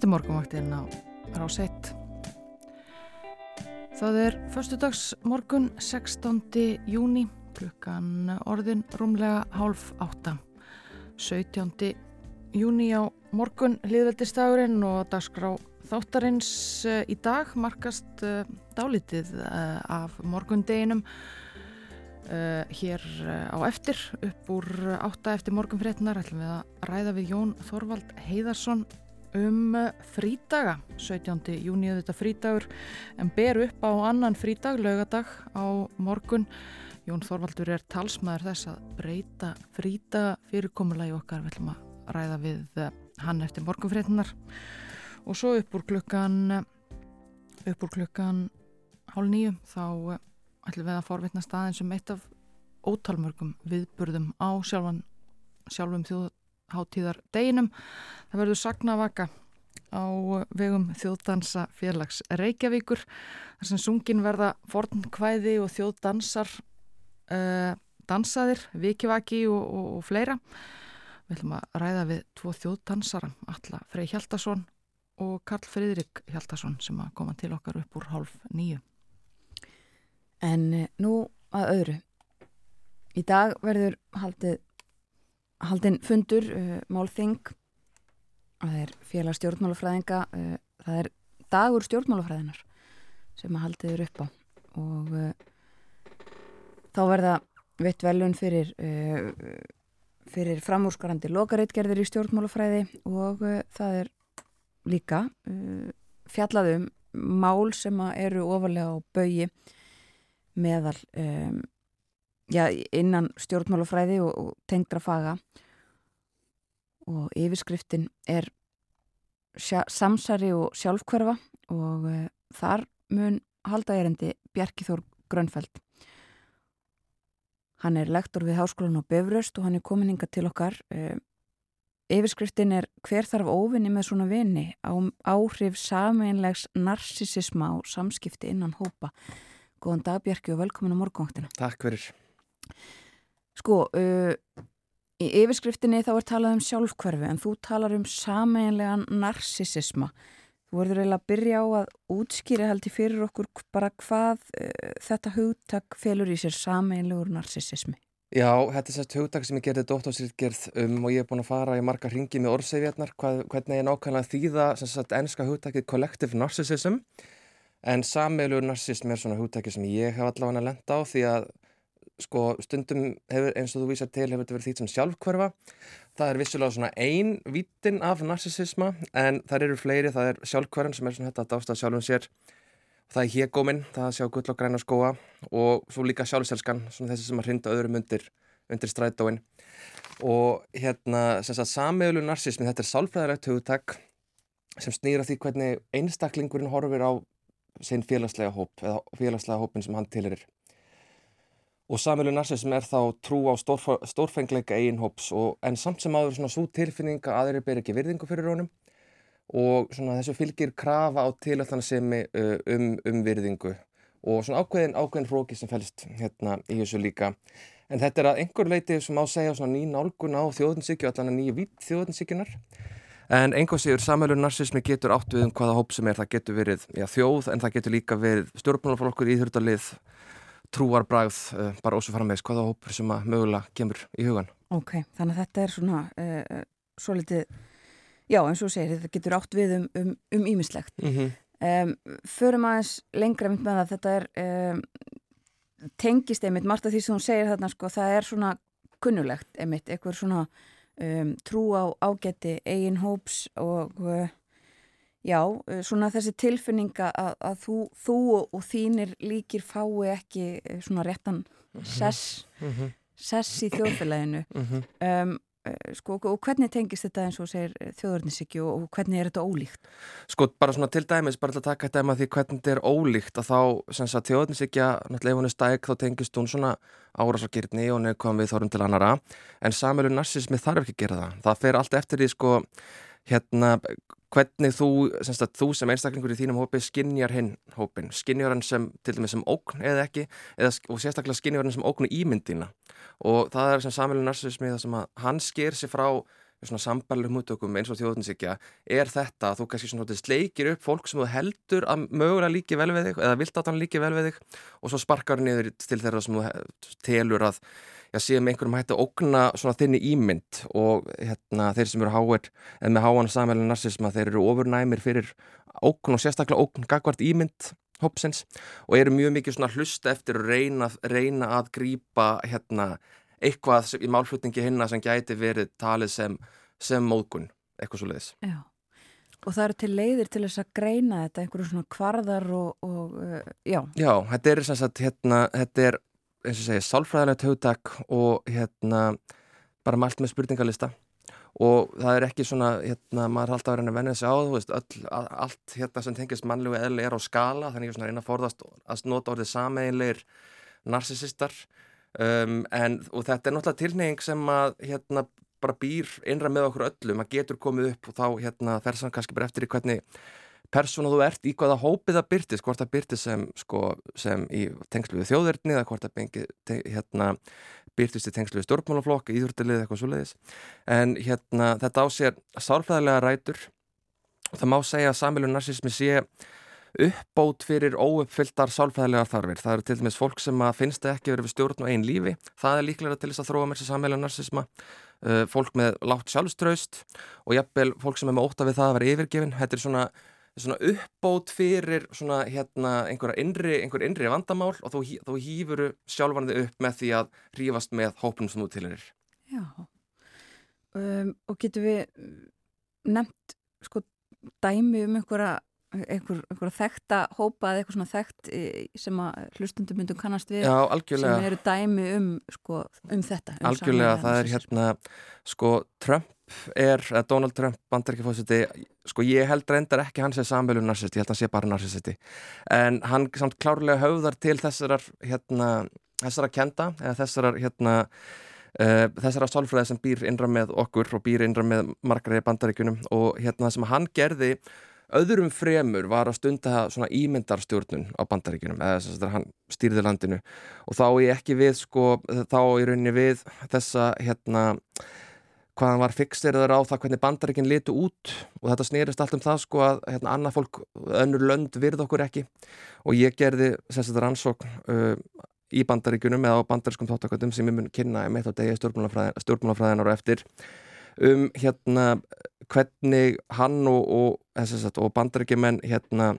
Speaker 2: Þetta er morgunvaktinn á Ráseitt. Það er förstudags morgun 16. júni, klukkan orðin rúmlega hálf átta. 17. júni á morgun liðveldistagurinn og dagskrá þáttarins uh, í dag markast uh, dálítið uh, af morgundeginum hér á eftir upp úr átta eftir morgunfréttinar ætlum við að ræða við Jón Þorvald Heiðarsson um frídaga. 17. júni þetta frídagur en ber upp á annan frídag lögadag á morgun. Jón Þorvaldur er talsmaður þess að breyta frídaga fyrirkomulagi okkar. Við ætlum að ræða við hann eftir morgunfréttinar og svo upp úr klukkan upp úr klukkan hálf nýju þá ætlum við að forvitna staðin sem eitt af ótalmörgum viðburðum á sjálfan, sjálfum þjóðháttíðar deginum. Það verður sagnavaka á vegum þjóðdansa félags Reykjavíkur þar sem sungin verða fornkvæði og þjóðdansar uh, dansaðir, vikivaki og, og, og fleira. Við ætlum að ræða við tvo þjóðdansara, Alla Frey Hjaldarsson og Karl Fridrik Hjaldarsson sem að koma til okkar upp úr hálf nýju.
Speaker 1: En nú að öðru. Í dag verður haldið, haldin fundur uh, málþing. Það er félag stjórnmálafræðinga. Uh, það er dagur stjórnmálafræðinar sem að haldið eru upp á. Og uh, þá verða veitt velun fyrir, fyrir framúrskarandi lokareitgerðir í stjórnmálafræði og það er líka fjallaðum mál sem eru ofalega á baui meðal um, já, innan stjórnmálafræði og, og tengdra faga. Og yfirskriftin er sja, samsari og sjálfkverfa og uh, þar mun halda erendi Bjarki Þór Grönfeld. Hann er lektor við háskólan á Befröst og hann er komin hinga til okkar. Uh, yfirskriftin er hver þarf óvinni með svona vini? Á áhrif sameinlegs narsisisma og samskipti innan hópa. Góðan dag Bjarki og velkomin á morgunvaktina.
Speaker 6: Takk fyrir.
Speaker 1: Sko, uh, í yfirskriftinni þá er talað um sjálfkverfi en þú talar um sameinlegan narsisisma. Þú verður eiginlega að byrja á að útskýra heldur fyrir okkur bara hvað uh, þetta hugtak felur í sér sameinlegur narsisismi.
Speaker 6: Já, þetta er sérst hugtak sem ég gerði dóttórsýrgerð um og ég er búin að fara í marga ringi með orðsefjarnar, hvernig ég nákvæmlega þýða sagt ennska hugtakið collective narcissism En sammeilur narsism er svona húttæki sem ég hef allavega lenda á því að sko stundum hefur, eins og þú vísar til hefur þetta verið þýtt sem sjálfkverfa. Það er vissulega svona ein vítin af narsisisma en það eru fleiri, það er sjálfkverfan sem er svona þetta að dásta sjálfum sér. Það er hégóminn, það að sjá gull og græna skóa og svo líka sjálfselskan, svona þessi sem að hrinda öðrum undir, undir strætóin. Og hérna, sem sagt, sammeilur narsismi, þetta er sálfræðilegt hugtæk sem snýra því hvernig einstaklingurinn horfir á sinn félagslega hóp eða félagslega hópin sem hann tilir og samilu narsism er þá trú á stórf stórfengleika eigin hóps og en samt sem áður svona svo tilfinning að aðri ber ekki virðingu fyrir honum og svona þessu fylgir krafa á tilöfðansemi uh, um, um virðingu og svona ákveðin, ákveðin hróki sem fælst hérna í þessu líka. En þetta er að einhver leiti sem á að segja svona ný nálgun á þjóðinsíkju allan að nýju vitt þjóðinsíkjunar en einhver sigur samhælur narsismi getur átt við um hvaða hóp sem er, það getur verið já, þjóð en það getur líka verið stjórnmálaflokkur íþjórnalið trúarbræð, uh, bara ósum fara með hvaða hópur sem að mögulega kemur í hugan
Speaker 1: Ok, þannig að þetta er svona uh, svo litið, já eins og segir þetta getur átt við um ímislegt um,
Speaker 6: mm -hmm.
Speaker 1: Um, förum aðeins lengra mynd með það þetta er um, tengist einmitt, margt af því sem hún segir þarna sko, það er svona kunnulegt einmitt, eitthvað svona um, trú á ágætti eigin hóps og uh, já, uh, svona þessi tilfinninga að, að þú, þú og þínir líkir fái ekki uh, svona réttan mhm. sess mm -hmm. sess í þjóðfélaginu mm -hmm. um, Eh, sko, og hvernig tengist þetta eins og segir eh, þjóðurnisíkju og hvernig er þetta ólíkt?
Speaker 6: Sko bara svona til dæmis, bara til að taka þetta því hvernig þetta er ólíkt að þá þjóðurnisíkja, náttúrulega ef hún er stæk þá tengist hún svona árásakirni og neðkvæm við þórum til annara en samilu narsismi þarf ekki að gera það það fer allt eftir því sko hérna hvernig þú, semst að þú sem einstaklingur í þínum hópi skinnjar hinn hópin, skinnjar hann sem til dæmis sem ókn eða ekki eða, og sérstaklega skinnjar hann sem óknu ímyndina. Og það er sem samfélag narsismi það sem að hann sker sig frá svona sambarlegum mútökum eins og þjóðninsíkja er þetta að þú kannski svona sleikir upp fólk sem þú heldur að mögulega líki vel við þig eða vilt að hann líki vel við þig og svo sparkar niður til þeirra sem þú telur að já, séum einhverjum hætti að ógna svona þinni ímynd og hérna þeir sem eru háir en með háan samfélag narsisma þeir eru ofurnæmir fyrir ógn og sérstaklega ógn gagvart ímynd hópsins og eru mjög mikið svona hlusta eftir að reyna, reyna að grýpa hérna eitthvað í málflutningi hinna sem gæti verið talið sem, sem móðgun, eitthvað svo leiðis.
Speaker 1: Já, og það eru til leiðir til þess að greina þetta, einhverju svona kvarðar og, og uh, já.
Speaker 6: Já, þetta er og hérna, þetta er, eins og segja, sálfræðilegt hugtak og hérna, bara mælt með spurningalista. Og það er ekki svona, hérna, maður er alltaf að reyna að venja sig á, þú veist, öll, allt hérna sem tengist mannlegu eðli er á skala, þannig að reyna að forðast að nota orðið sameinleir narsisistar um, en, og þetta er náttúrulega tilneying sem að hérna bara býr innra með okkur öllum að getur komið upp og þá hérna fer sann kannski bara eftir í hvernig persónu þú ert í hvaða hópið það byrtist, hvort það byrtist sem, sko, sem í tengslu við þjóðverðni eða hvort það bengi, te, hérna, byrtist í tengslu við stjórnmálaflokk, íðurtilið eitthvað svo leiðis. En hérna, þetta á sér sálfræðilega rætur. Það má segja að samfélag narsismi sé uppbót fyrir óuppfylltar sálfæðilegar þarfir. Það eru til dæmis fólk sem finnst ekki verið við stjórn og einn lífi. Það er líklega til þess að þróa mér sem sammeila narsisma. Uh, fólk með látt sjálfströst og jafnvel fólk sem er með óta við það að vera yfirgefin. Þetta er svona, svona uppbót fyrir svona, hérna, einhver innri, innri vandamál og þú, þú hýfuru sjálfvarnið upp með því að rífast með hópunum sem þú tilir.
Speaker 1: Já, um, og getur við nefnt sko dæmi um einhverja einhver, einhver þekta hópa eða eitthvað svona þekkt sem að hlustundum myndum kannast við
Speaker 6: Já,
Speaker 1: sem eru dæmi um, sko, um þetta um
Speaker 6: Algjörlega, það er hérna sko Trump er, Donald Trump bandaríkjafósiti, sko ég held reyndar ekki hans er samvelu narsist, ég held að hann sé bara narsisti. En hann samt klárlega höfðar til þessarar hérna þessara kenda, eða þessarar hérna uh, þessara sálfræði sem býr innra með okkur og býr innra með margari bandaríkunum og hérna það sem hann gerði öðrum fremur var að stunda svona ímyndarstjórnun á bandaríkunum eða þess að hann stýrði landinu. Og þá ég ekki við sko, þá í rauninni við þessa hérna hvaðan var fixerður á það hvernig bandaríkinn litu út. Og þetta snýrist allt um það sko að hérna annað fólk, önnur lönd virð okkur ekki. Og ég gerði þess að rannsókn uh, í bandaríkunum eða á bandarískum þáttakvöldum sem ég mun kynna með þá degi stjórnmálafræðinar og eftir um hérna hvernig hann og, og, og bandarækjumenn hérna,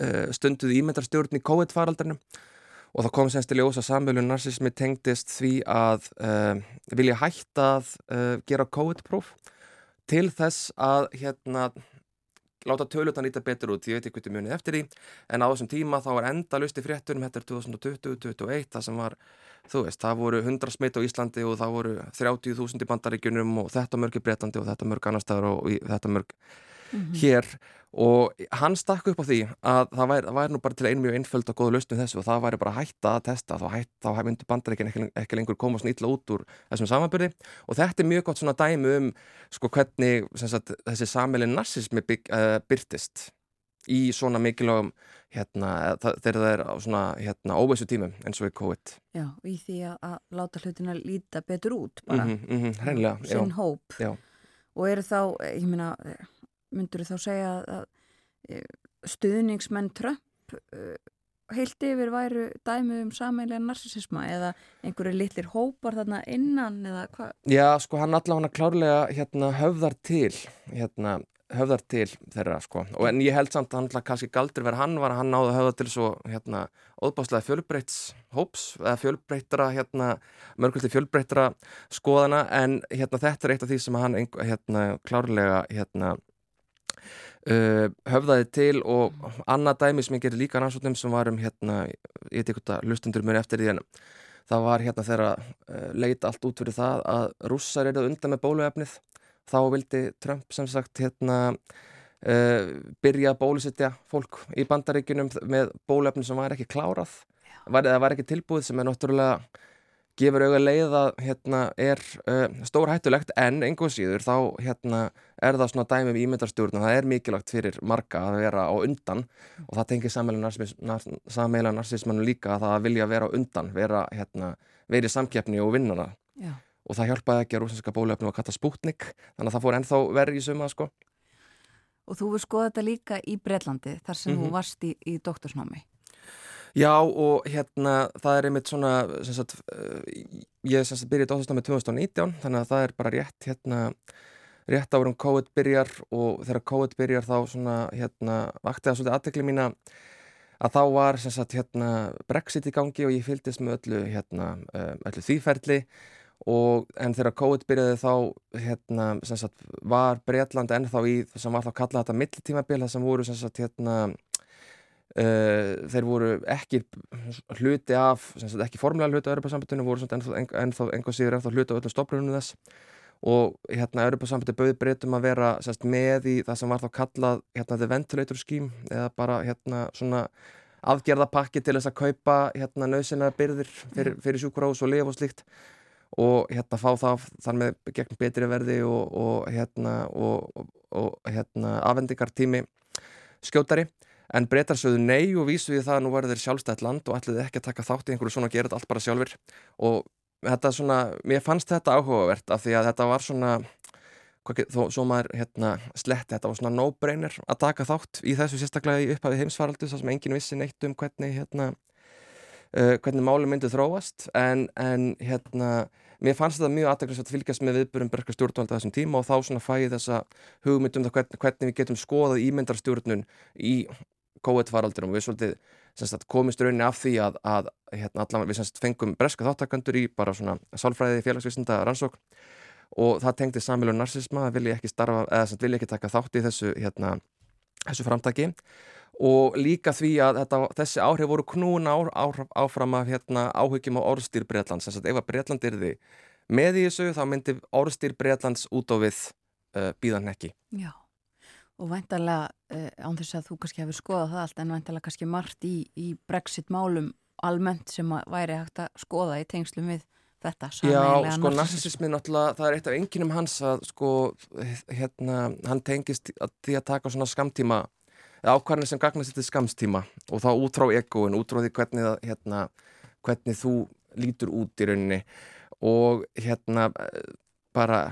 Speaker 6: uh, stunduði ímyndarstjórn í COVID-faraldarnum og það kom semst til ljós að samvölun narsismi tengdist því að uh, vilja hætta að uh, gera COVID-próf til þess að hérna láta tölutan líta betur út, ég veit ekki hvernig munið eftir því en á þessum tíma þá var enda lusti fréttunum, þetta er 2020-2021 það sem var þú veist, það voru 100 smitt á Íslandi og það voru 30.000 í bandaríkunum og þetta mörg í Breitlandi og þetta mörg annar staðar og þetta mörg mm -hmm. hér og hann stakk upp á því að það væri, það væri nú bara til einu mjög einföld og góða lausnum þessu og það væri bara að hætta að testa þá, hætt, þá myndi bandaríkin ekki, ekki lengur koma illa út úr þessum samanbyrði og þetta er mjög gott svona dæmi um sko hvernig sagt, þessi sammeilin narsismi bygg, uh, byrtist í svona mikilvægum hérna, þegar það er á svona hérna, óvissu tímum eins og í COVID.
Speaker 1: Já, í því að, láta hlutina líta betur út bara.
Speaker 6: Mm -hmm, mm -hmm.
Speaker 1: Sinn hóp.
Speaker 6: Já.
Speaker 1: Og eru þá, ég meina, myndur þá segja að stuðningsmenn Trump heilt yfir væru dæmi um sameinlega narsisisma eða einhverju litlir hópar þarna innan eða hvað?
Speaker 6: Já, sko hann allavega klárlega hérna, höfðar til hérna, höfðar til þeirra sko og en ég held samt að hann alltaf kannski galdur verið hann var að hann náði að höfða til svo hérna óbáslega fjölbreyts hóps eða fjölbreytara hérna mörgulti fjölbreytara skoðana en hérna þetta er eitt af því sem hann hérna klárlega hérna uh, höfðaði til og annað dæmi sem ég gerir líka rannsóknum sem var um hérna, ég veit ekki hvað lustundur mér eftir því en það var hérna þeirra uh, leita allt út fyrir það að rússar eru undan með bóluefnið þá vildi Trump sem sagt hérna uh, byrja að bólusittja fólk í bandaríkunum með bólefni sem var ekki klárað. Var, eða var ekki tilbúið sem er náttúrulega gefur auðvitað leið að hérna er uh, stór hættulegt en einhver síður þá hérna er það svona dæmi um ímyndarstjórn og það er mikilvægt fyrir marga að vera á undan og það tengir sammeila narsismannu líka að það vilja vera á undan, vera hérna verið samkeppni og vinnana. Já og það hjálpaði ekki að rúsinska bólefnum að kalla spútnik þannig að það fór ennþá verið í suma sko.
Speaker 1: Og þú veist skoða þetta líka í Breitlandi þar sem mm -hmm. þú varst í, í doktorsnámi
Speaker 6: Já og hérna það er einmitt svona sagt, uh, ég sem sagt byrjaði doktorsnámi 2019 þannig að það er bara rétt hérna rétt árum COVID byrjar og þegar COVID byrjar þá svona hérna vakti það svolítið aðtekli mína að þá var sem sagt hérna Brexit í gangi og ég fylgist með öllu hérna uh, öllu þýferli Og, en þegar COVID byrjaði þá hérna, sagt, var Breitland ennþá í sem var þá að kalla þetta millitímabil það sem voru sagt, hérna, uh, þeir voru ekki hluti af, sagt, ekki formulega hluti af Europasambandinu, voru ennþá, einhver síður ennþá hluti af öllum stoflunum þess. Og hérna Europasambandi bauði Breitum að vera með í það sem var þá kallað hérna the ventilator scheme eða bara hérna svona afgerðapakki til þess að kaupa hérna nöðsynlega byrðir fyrir, fyrir sjúkurás og lif og slíkt. Og hérna fá það þar með gegn betri verði og, og hérna og, og hérna afendingartími skjótari en breytar sögðu nei og vísu við það að nú verður sjálfstætt land og ætliði ekki að taka þátt í einhverju svona og gera þetta allt bara sjálfur og þetta svona, mér fannst þetta áhugavert af því að þetta var svona þó svo maður hérna sletti þetta var svona no-brainer að taka þátt í þessu sérstaklega í upphafi heimsfaraldu þar sem engin vissi neitt um hvernig hérna uh, hvernig máli myndi þróast. En, en hérna mér fannst þetta mjög aðdækningsvægt að fylgjast með viðburum berska stjórnvalda þessum tíma og þá svona fæði þessa hugmyndum það hvernig, hvernig við getum skoðað ímyndarstjórnun í COVID-faraldurum og við svolítið sagt, komist rauninni af því að, að hérna, allan, við sagt, fengum berska þáttakandur í bara svona sálfræði félagsvísinda rannsókn og það tengdi samfélag narsisma, það vilja ekki starfa eða vilja ekki taka þátt í þessu, hérna, þessu framtaki og líka því að þetta, þessi áhrif voru knúna áfram af hérna, áhugjum á orðstýr Breitlands þess að ef að Breitland er því með í þessu þá myndir orðstýr Breitlands út á við uh, bíðan ekki.
Speaker 1: Já, og væntalega uh, án þess að þú kannski hefur skoðað það allt en væntalega kannski margt í, í Brexit málum almennt sem væri hægt að skoða í tengslum við þetta
Speaker 6: Já, sko narsisismi náttúrulega það er eitt af enginum hans að sko hérna, hann tengist að því að taka svona skamtíma ákvarðanir sem gagnast þetta skamstíma og þá út frá egoin, út frá því hvernig, það, hérna, hvernig þú lítur út í rauninni. Og hérna bara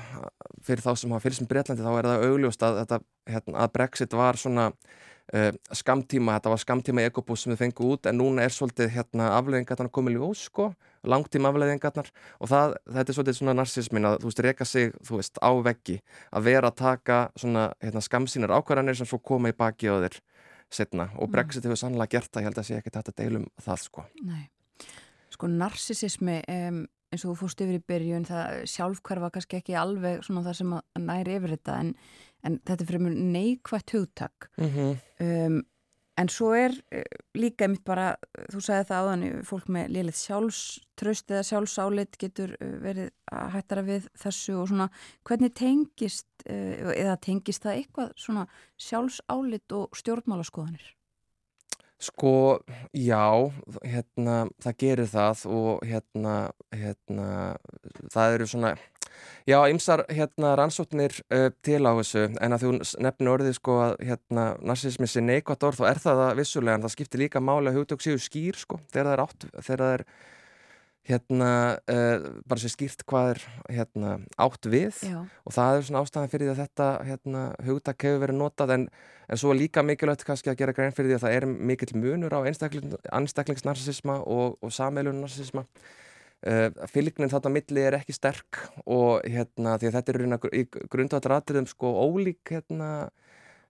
Speaker 6: fyrir þá sem hafa fyrir sem Breitlandi þá er það augljóst að, hérna, að Brexit var svona uh, skamtíma, þetta var skamtíma egobús sem þið fengu út en núna er svolítið hérna, afleðingarnar komið ljós sko langtíma afleðingarnar og það, þetta er svolítið svona narsismin að þú veist, reyka sig, þú veist, á veggi að vera að taka svona hérna, skamsínar ákvarðanir sem svo koma í baki á þér setna og mm. Brexit hefur sannlega gert það, ég held að sé ekki þetta deilum það sko.
Speaker 1: Nei, sko narsisismi um, eins og þú fórst yfir í byrjun, það sjálfkvarfa kannski ekki alveg svona það sem næri yfir þetta en, en þetta er mjög neikvægt hugtak mm -hmm. um, En svo er eh, líka mitt bara, þú sagði það áðan, fólk með liðlið sjálfströst eða sjálfsálit getur eh, verið að hættara við þessu og svona, hvernig tengist, eh, eða tengist það eitthvað svona sjálfsálit og stjórnmálaskoðanir?
Speaker 6: Sko, já, hérna, það gerir það og hérna, hérna, það eru svona, Já, ymsar hérna rannsóknir uh, til á þessu. En að þú nefnir orðið sko að hérna narsismi sé neikvægt orð þá er það það vissulega en það skiptir líka máli að hugtök séu skýr sko þegar það er átt, þegar það er hérna uh, bara sér skýrt hvað er hérna átt við
Speaker 1: Já.
Speaker 6: og það er svona ástæðan fyrir því að þetta hérna hugtak hefur verið notað en, en svo er líka mikilvægt kannski að gera grein fyrir því að það er mikill munur á einstaklingsnarsisma og, og sameilunarsisma Uh, fylgnin þarna milli er ekki sterk og hérna því að þetta er í grundvatratriðum sko ólík hérna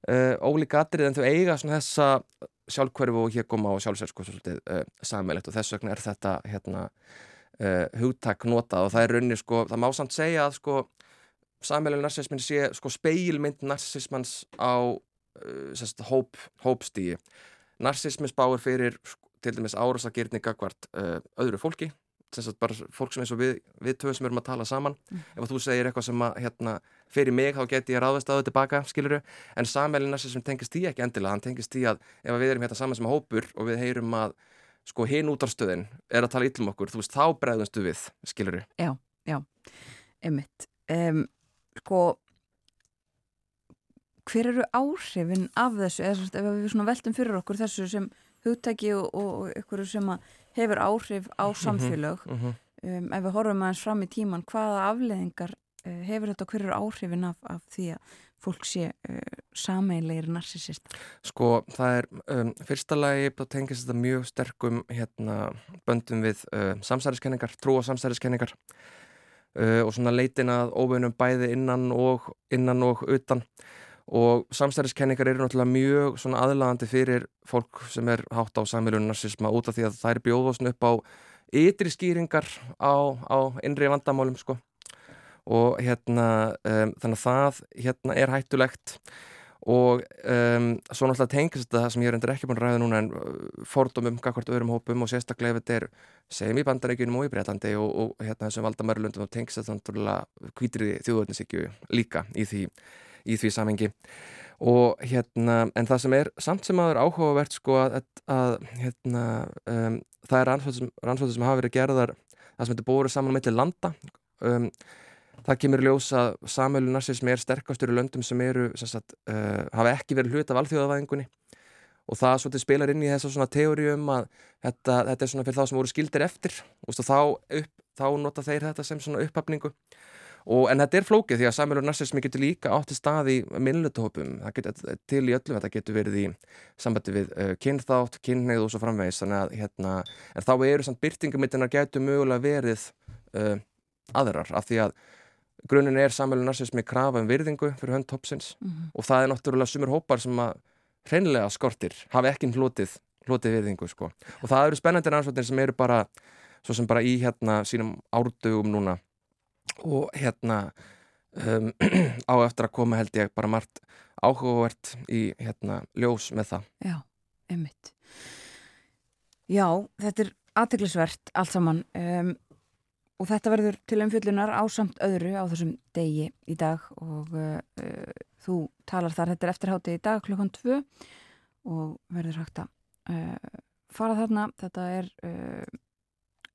Speaker 6: uh, ólík atrið en þau eiga svona þessa sjálfkverfu og hér koma á sjálfsveits sko svolítið uh, sammeilegt og þess vegna er þetta hérna hugtak notað. Og það er raunni sko það má samt segja að sko sammeileg narsismin sé sko speilmynd narsismans á sérst, hóp, hópstígi narsismi spáir fyrir sko, til dæmis árasagirni gagvart öðru fólki Sagt, bara fólk sem eins og við, við töfum sem erum að tala saman mm. ef þú segir eitthvað sem að hérna, fyrir mig þá get ég ráðast á þau tilbaka skiluru, en sammeilin sem tengist því ekki endilega, hann tengist því að ef við erum hérna saman sem hópur og við heyrum að sko hinn út á stöðin er að tala yllum okkur, þú veist, þá bregðumstu við skiluru.
Speaker 1: Já, já, emitt um, sko hver eru áhrifin af þessu, eða ef við veltum fyrir okkur þessu sem hugtæki og, og ykkur sem hefur áhrif á mhm, samfélög mm -hmm. um, ef við horfum aðeins fram í tíman hvaða afleðingar uh, hefur þetta hverjur áhrifin af, af því að fólk sé uh, sameilegir narsisista?
Speaker 6: Sko það er um, fyrsta lagi þá tengist þetta mjög sterkum hérna, böndum við uh, samsæriskenningar, trú og samsæriskenningar og svona leitin að óbeinum bæði innan og innan og utan og samstæðiskenningar eru náttúrulega mjög svona aðlagandi fyrir fólk sem er hátt á samiljónu narsisma út af því að það er bjóðosn upp á ytri skýringar á, á innri vandamálum sko. Og hérna um, þannig að það hérna er hættulegt. Og um, svo náttúrulega tengist þetta sem ég er endur ekki búin að ræða núna en fordómum, gagvart öðrum hópum og sérstaklega þetta er segjum í bandarækjunum og í Breitlandi og, og hérna þessum valdamærlundum og tengist þetta náttúrulega kvítriði þjóðvöldninsíkju líka í því í því samengi og hérna, en það sem er samt sem aður áhugavert sko að, að hérna, um, það er rannsóttir sem hafa verið gerðar það sem heitir bórið saman með til landa um, það kemur ljós að samölu narsismi er sterkastur í löndum sem eru sem sagt, uh, hafa ekki verið hlut af alþjóðavæðingunni. Og það svolítið spilar inn í þessa svona teórium að þetta, þetta er svona fyrir þá sem voru skildir eftir. Og þá, upp, þá nota þeir þetta sem svona upphafningu Og, en þetta er flókið því að samverður narsismi getur líka átti stað í minnlutuhópum, það getur til í öllum, þetta getur verið í sambandi við uh, kynþátt, kynneið og svo framvegis, þannig að hérna, en þá eru samt byrtingumittinar getur mögulega verið uh, aðrar af því að grunin er samverður narsismi krafa um virðingu fyrir hönd hópsins. Mm -hmm. og það er náttúrulega sumur hópar sem að hreinlega skortir, hafi ekki hlutið, hlutið virðingu sko. Og það eru spennandi rannsvöldin sem eru bara, svo sem bara í hérna sínum árdugum núna og hérna um, á eftir að koma held ég bara margt áhugavert í hérna ljós með það.
Speaker 1: Já, einmitt. Já, þetta er aðteglisvert allt saman um, og þetta verður til umfjöllunar á samt öðru á þessum degi í dag og uh, uh, þú talar þar, þetta er eftirhátti í dag klukkan 2 og verður hægt að uh, fara þarna, þetta er uh,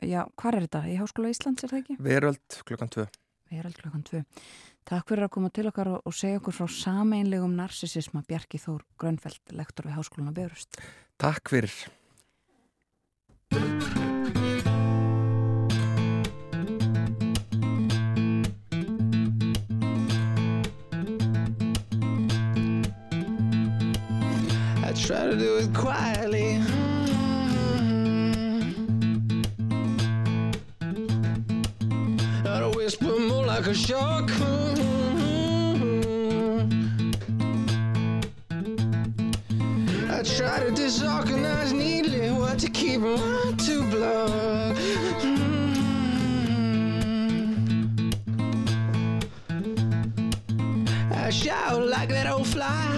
Speaker 1: já, hvað er þetta? Í Háskóla Íslands er það ekki?
Speaker 6: Veröld klukkan 2
Speaker 1: Veröld klukkan 2 Takk fyrir að koma til okkar og, og segja okkur frá sameinlegum narsisisma Bjarki Þór Grönfeld, lektor við Háskólan að Björust
Speaker 6: Takk fyrir. I try to do it quietly like a shark. I try to disorganize neatly what to keep and what to block. Mm. I shout like that old fly.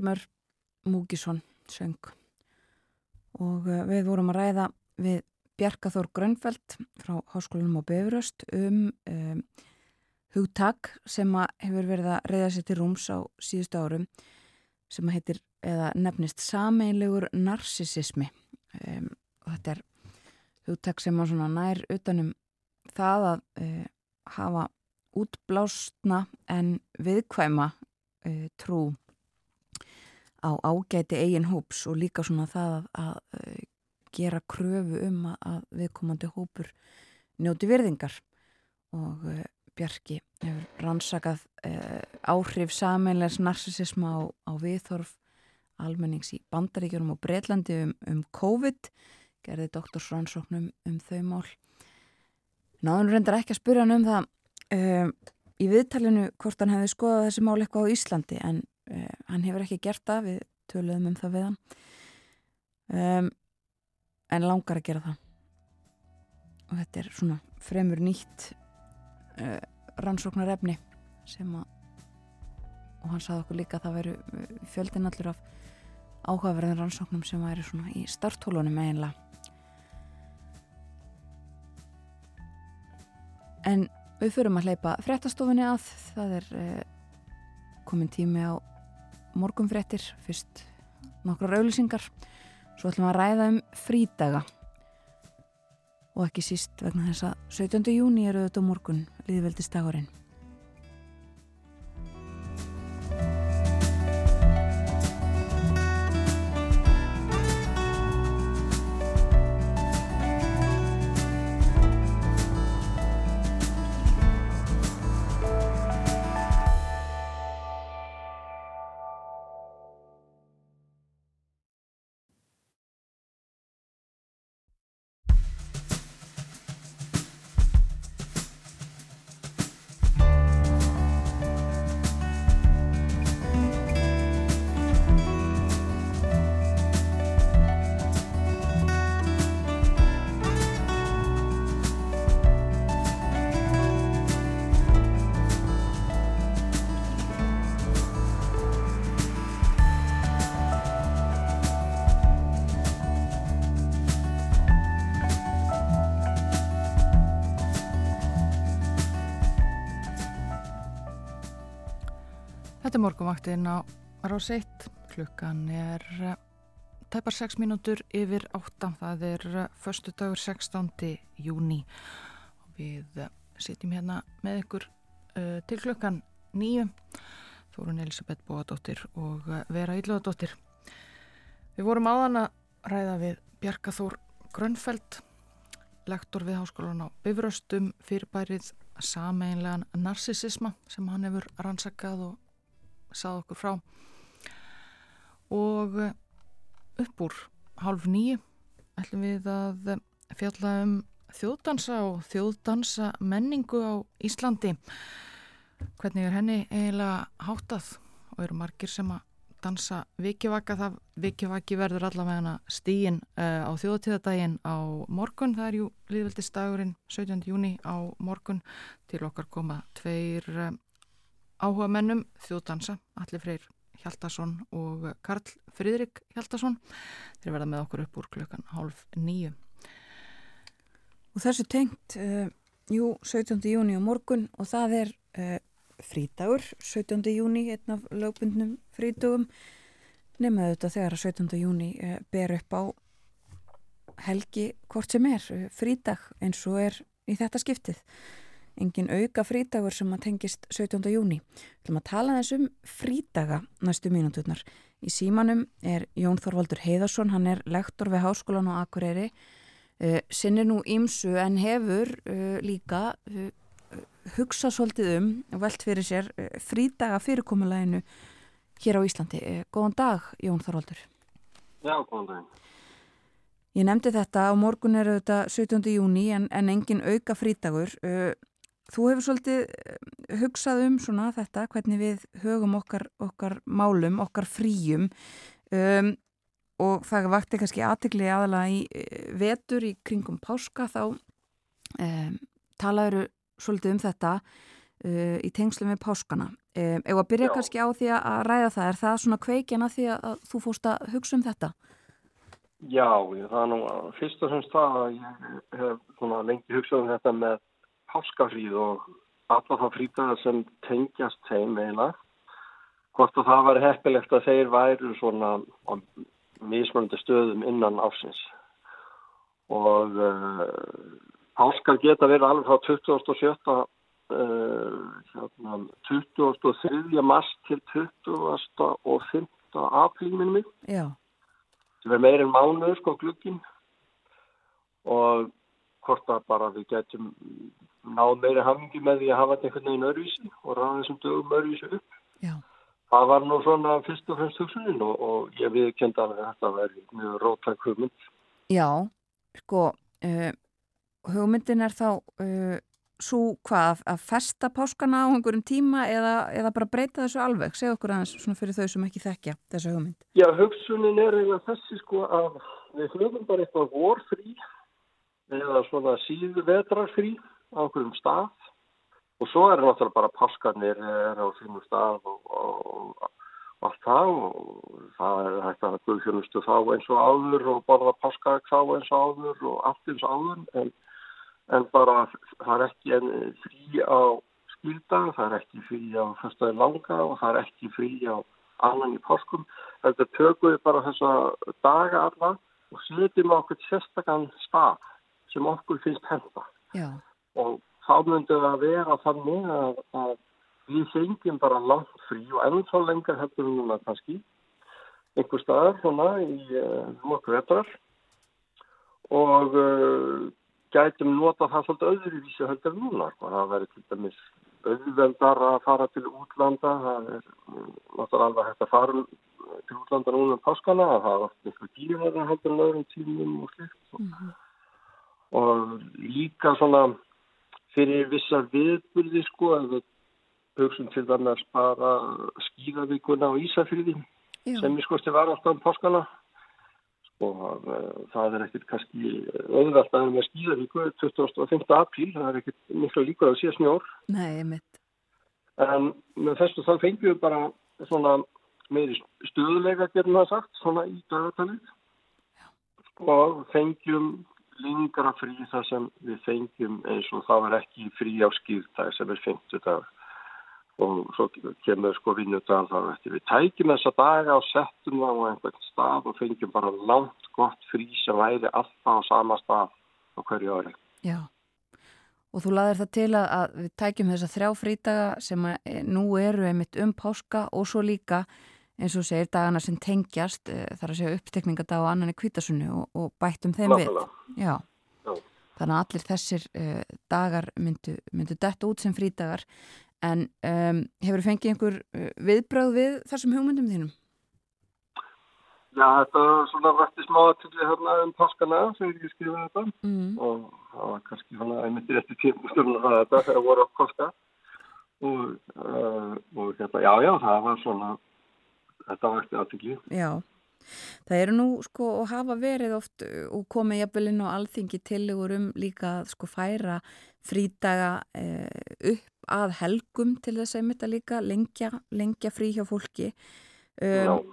Speaker 1: Mörmör Múkisson söng. Og eh, við vorum að ræða við Bjarkaþór Grönfeld frá Háskólanum á Befuröst um, um hugtak sem hefur verið að reyða sér til rúms á síðustu árum sem heitir eða nefnist sameinlegur narsisismi. Um, og þetta er hugtak sem að nær utanum það að uh, hafa útblásna en viðkvæma uh, trú á ágæti eigin hóps og líka svona það að, að, að gera kröfu um að, viðkomandi hópur njóti virðingar. Og uh, Bjarki hefur rannsakað uh, áhrif sameinlegs narsisisma á, á viðþorf almennings í bandaríkjunum og Breitlandi um, um COVID gerði doktorsrannsóknum um þau mál. Náðun reyndar ekki að spyrja hann um það uh, í viðtalinu hvort hann hefði skoðað þessi mál eitthvað á Íslandi en uh, hann hefur ekki gert það við töluðum um það við hann. Um, en langar að gera það. Og þetta er svona fremur nýtt uh, rannsóknarefni sem að og hann saði okkur líka að það veru fjöldin allur af áhugaverðin rannsóknum sem væri svona í starthólunum eiginlega. En við förum að hleypa fréttastofunni að það er uh, komin tími á morgunfréttir fyrst nokkrar auðlýsingar svo ætlum við að ræða um frídaga og ekki síst vegna þess að 17. júni eru þetta morgun líðveldistagurinn
Speaker 2: morgunvaktin á Rás 1. Klukkan er eh, tæpar 6 mínútur yfir 8. Það er eh, förstu dagur 16. júni. Við eh, sitjum hérna með ykkur uh, til klukkan 9. Þórun Elisabeth Bóadóttir og Vera Ílluðadóttir. Við vorum áðan að ræða við Bjarkaþór Grönfeld, lektor við háskólan á Bifröstum, fyrirbærið sameinlegan narsisisma sem hann hefur rannsakað og sað okkur frá. Og upp úr hálf nýju ætlum við að fjalla um þjóðdansa og þjóðdansa menningu á Íslandi. Hvernig er henni eiginlega háttað? Og eru margir sem að dansa vikivaka það vikivaki verður allavega stíin uh, á þjóðtíðadaginn á morgun. Það er jú liðveldistagurinn 17. júni á morgun. Til okkar koma tveir uh, áhuga mennum þjóðdansa, allir freyr Hjaldarsson og Karl Fridrik Hjaldarsson. Þeir verða með okkur upp úr klukkan hálf nýju.
Speaker 1: Og þessu tengt, uh, jú, 17. júni á morgun og það er uh, frítagur, 17. júni, einn af lögbundnum frítugum, nefnaðu þetta þegar að 17. júni uh, ber upp á helgi hvort sem er, frídag eins og er í þetta skiptið engin auka frítagur sem að tengist 17. júni. Þú ætlum að tala þessum frítaga næstu mínúturnar. Í símanum er Jón Þorvaldur Heiðarsson, hann er lektor við Háskólan og Akureyri, uh, sinnir nú ímsu en hefur uh, líka uh, hugsað svolítið um og velt fyrir sér frítaga fyrirkomuleginu hér á Íslandi. Góðan dag, Jón Þorvaldur.
Speaker 7: Já, góðan dag.
Speaker 1: Ég nefndi þetta á morgun eru þetta 17. júni en, en engin auka frítagur. Þú hefur svolítið eh, hugsað um svona þetta, hvernig við högum okkar, okkar málum, okkar fríum um, og það vakti kannski aðtegli aðalega í eh, vetur í kringum páska þá um, talaður svolítið um þetta uh, í tengslu með páskana. Um, Ef að byrja Já. kannski á því að ræða það, er það svona kveikjana því að þú fórst að hugsa um þetta?
Speaker 7: Já, það er nú fyrst og semst það að ég hef lengi hugsað um þetta með páskafríð og alla það frítaðar sem tengjast þeim eiginlega. Hvort að það var heppilegt að þeir væru svona á mismöndi stöðum innan ásins. Og uh, páskar geta verið alveg frá 2017, uh, hérna, 23. mars til 20. og 5. apríl minnum mig.
Speaker 1: Já.
Speaker 7: Það er meirinn mánuður sko glukkin og hvort að bara við getum náð meiri hafingi með því að hafa þetta einhvern veginn örvísi og ráða þessum dögum örvísi upp.
Speaker 1: Já.
Speaker 7: Það var nú svona fyrst og fremst hugsunin og, og ég viðkenda að þetta verði mjög rótæk hugmynd.
Speaker 1: Já, sko, uh, hugmyndin er þá uh, svo hvað að festa páskana á einhverjum tíma eða, eða bara breyta þessu alveg? Segð okkur aðeins svona fyrir þau sem ekki þekkja þessu hugmynd.
Speaker 7: Já, hugsunin er eiginlega þessi sko að við höfum bara eitthvað vorfrí eða svona síðu vetrarfrí á okkurum stað. Og svo er náttúrulega bara páskarnir er á sínum stað og, og, og allt það. Og það er hægt að guðfjónustu þá eins og áður og borða páskar þá eins og áður og allt eins og áður. En, en bara það er ekki en frí á skildag, það er ekki frí á fyrstaði langa og það er ekki frí á annan í páskum. Þetta tökum við bara þessa daga alla og setjum okkur sérstakann stað sem okkur finnst henda.
Speaker 1: Já.
Speaker 7: Og þá myndi það að vera þannig að, að við fengjum bara langt frí og ennþá lengar heldur við núna kannski. Einhver staðar svona í uh, nokkuð vetrar. Og uh, gætum nota það svolítið öðruvísi heldur við núna. Það verður til dæmis auðveldar að fara til útlanda. Það er mm, náttúrulega alveg hægt að fara til útlanda núna um páskana. Það er oft einhver tíma heldur en öðrum tímum og slikt mm -hmm. Og líka svona fyrir vissa viðburði sko að við hugsun til að spara skíðavíkuna á Ísafyrði sem við skoðum var alltaf um páskana. Sko það er ekkert kannski öðvöld að með skíðavíku 25. apríl, það er ekkert miklu líkur að sé snjór.
Speaker 1: Nei, mitt
Speaker 7: En með þessu þá fengjum við bara svona meiri stöðuleika getum það sagt, svona í dagatalið. Og fengjum lengra frí þar sem við fengjum eins og það var ekki frí á skýrtag sem er 50 dag og svo kemur sko vinnudag þar eftir. Við tækjum þessa daga og settum það á einhvern stað og fengjum bara langt gott frí sem væri alltaf á sama stað á hverju ári.
Speaker 1: Já, og þú laðir það til að við tækjum þessa þrjá frídaga sem nú eru einmitt um páska og svo líka eins og segir dagana sem tengjast eh, þar að segja upptekningadag og annan í kvítasunni og, og bættum þeim
Speaker 7: Lákala.
Speaker 1: við Já. Já, þannig að allir þessir uh, dagar myndu, myndu detta út sem frídagar en um, hefur fengið einhver uh, viðbröð við þessum hugmyndum þínum?
Speaker 7: Já, þetta var svona rætti smá aðtökli hérna um páskana sem ég skrifaði þetta mm. og það var kannski svona einmitt í rétti tímsturinn að þetta þegar voru á páska og, uh, og hérna, já, já, það var svona þetta var eftir aðtökli.
Speaker 1: Já, það eru nú sko og hafa verið oft og komið jafnvel inn á alþingi tilugur um líka að sko færa frídaga eh, upp að helgum til þess að mynda líka lengja, lengja frí hjá fólki. Um,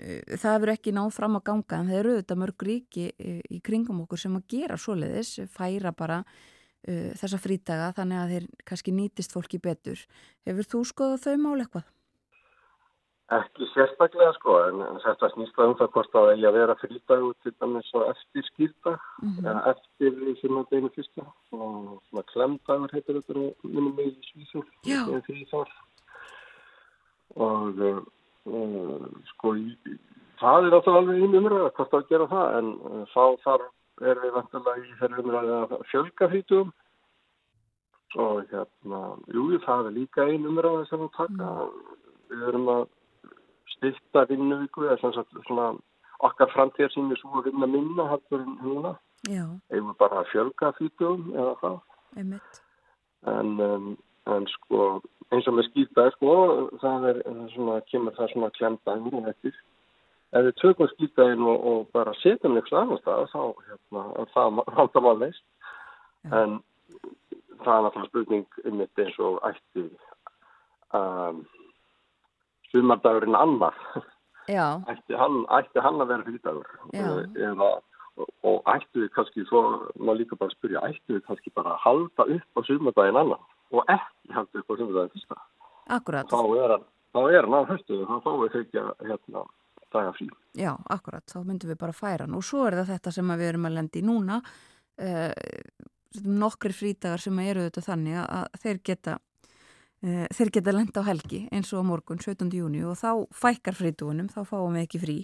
Speaker 1: það hefur ekki náð fram að ganga en það eru auðvitað mörg ríki í kringum okkur sem að gera svoleiðis, færa bara uh, þessa frítaga þannig að þeir kannski nýtist fólki betur. Hefur þú skoðað þau mál eitthvað?
Speaker 7: Ekki sérstaklega sko, en þetta snýst um það hvort að ég að vera frídag út til dæmis og eftir skýrdag, mm -hmm. eða eftir sem að beina fyrsta, og svona klemdagur heitir þetta minnum mig í Svíþjóð, því þar. Og uh, sko, það er alltaf alveg einu umræða hvort að gera það, en uh, þá þar er við vantilega í þeirra umræða að fjölga frítum og hérna, jú, það er líka einu umræða sem að taka, mm. við erum að styrta vinnuvíku eða svona, svona okkar framtíðar sem er svo að vinna minna hættur en núna. Eða bara að fjölga fýtjum eða það en, um, en sko eins og með skýrtaði sko það er svona, kemur það svona klemdaður og eftir. Ef við tökum skýrtaðin og, og bara setjum eitthvað annars stað þá hérna, það halda maður leist en það er náttúrulega spurning um þetta eins og ætti að um, sumardagurinn annar ætti hann, ætti hann að vera frítagur eða og ættu við kannski, svo maður líka bara spyrja, ættu við kannski bara að halda upp á sumardaginn annar og ekki halda upp á sumardaginn fyrsta.
Speaker 1: Akkurat.
Speaker 7: Þá er hann, þá er hann á höstu, þá fáum við þekja hérna daga frí.
Speaker 1: Já, akkurat, þá myndum við bara færa hann og svo er það þetta sem við erum að lendi núna, eh, nokkri frítagar sem eru þetta þannig að þeir geta þeir geta lenda á helgi eins og morgun 17. júni og þá fækkar frítugunum, þá fáum við ekki frí.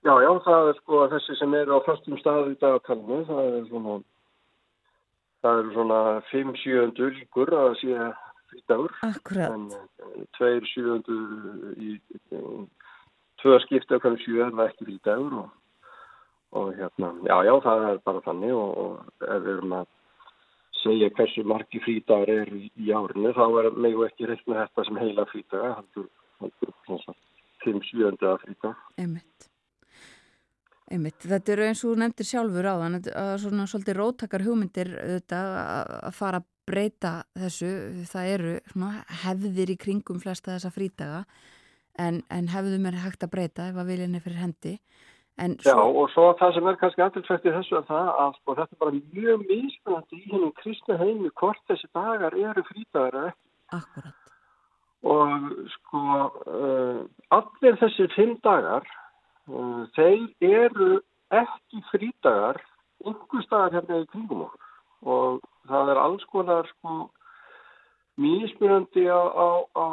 Speaker 7: Já, já, það er sko að þessi sem eru á fastum staðu í dagatalinu, það er svona, það eru svona 5-7 líkur að sé frítagur. En 2-7 í, tvö skipti af hvernig 7 er það ekki frítagur og, og hérna, já, já, það er bara þannig og, og ef við erum að segja hversu margi frítagar er í, í árinu þá er megu ekki reikna þetta sem heila frítaga heldur 5-7 frítaga
Speaker 1: Einmitt. Einmitt. Þetta eru eins og nefndir sjálfur á þann að svona svolítið róttakar hugmyndir auðvitað að fara að breyta þessu, það eru svona, hefðir í kringum flesta þessa frítaga en, en hefðum er hægt að breyta ef að viljinni fyrir hendi
Speaker 7: Svo... Já og svo það sem er kannski aðtilsvægt í þessu er það að sko, þetta er bara mjög mismunandi í hennum kristna heimi hvort þessi dagar eru frítagar eða ekki.
Speaker 1: Akkurat.
Speaker 7: Og sko uh, allir þessi fimm dagar uh, þeir eru ekki frítagar einhver staðar hérna í kringum okkur og það er alls konar sko mismunandi á, á, á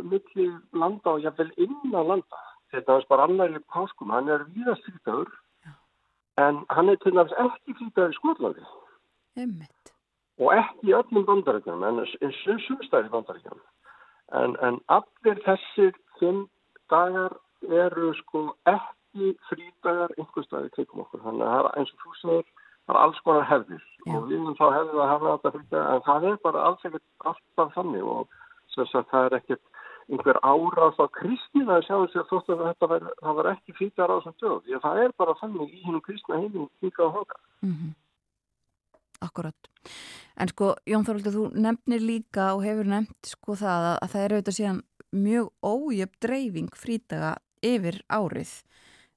Speaker 7: milli landa og jáfnvel innan landa þetta var bara annar í páskum, hann er víðast frítagur en hann er til dæmis ekki frítagur í Skotlandi.
Speaker 1: Einmitt.
Speaker 7: og ekki í öllum bandaríkjum en sumstæði bandaríkjum en, en allir þessir fimm dagar eru sko ekki frítagar einhverstaði kringum okkur. Þannig að það er eins og segir það er alls konar hefðir. Já. og við erum þá hefðið að hafa þetta frítagar en það er bara alls ekkert alltaf þannig. Og þess að það er ekkert einhver áráð á kristnina að sjá þess að þóttu að þetta var, var ekki fýtjar á þessum dög því að það er bara þannig í hennum kristna heiminn hingað á hóka mm -hmm.
Speaker 1: Akkurat. En sko Jón Þorvaldur þú nefnir líka og hefur nefnt sko það að, að það er auðvitað síðan mjög ójöfn dreifing frítaga yfir árið.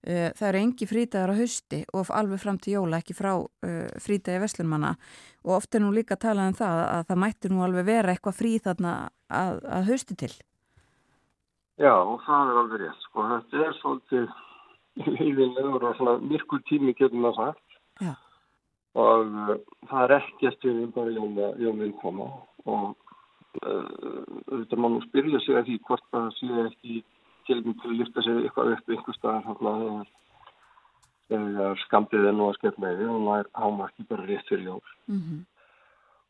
Speaker 1: Það eru engi frítagar á hausti og alveg fram til jóla ekki frá uh, frítagi veslunmanna. Og oft er nú líka að tala um það að það mættir nú alveg vera eitthvað frí þarna að, að hausti til
Speaker 7: Já, það er alveg rétt. Sko. Þetta er svolítið lífinlegur og svona myrkur tími getur maður sagt.
Speaker 1: Já.
Speaker 7: Og uh, það er ekkert við um bara jónin koma og auðvitað uh, mann spyrja sig að því hvort það sé ekki tilmynd til að lyfta sig eitthvað upp einhver staðar þegar skamdið er nú að skemmt með því og það er ámarki bara rétt fyrir jól. Mm -hmm.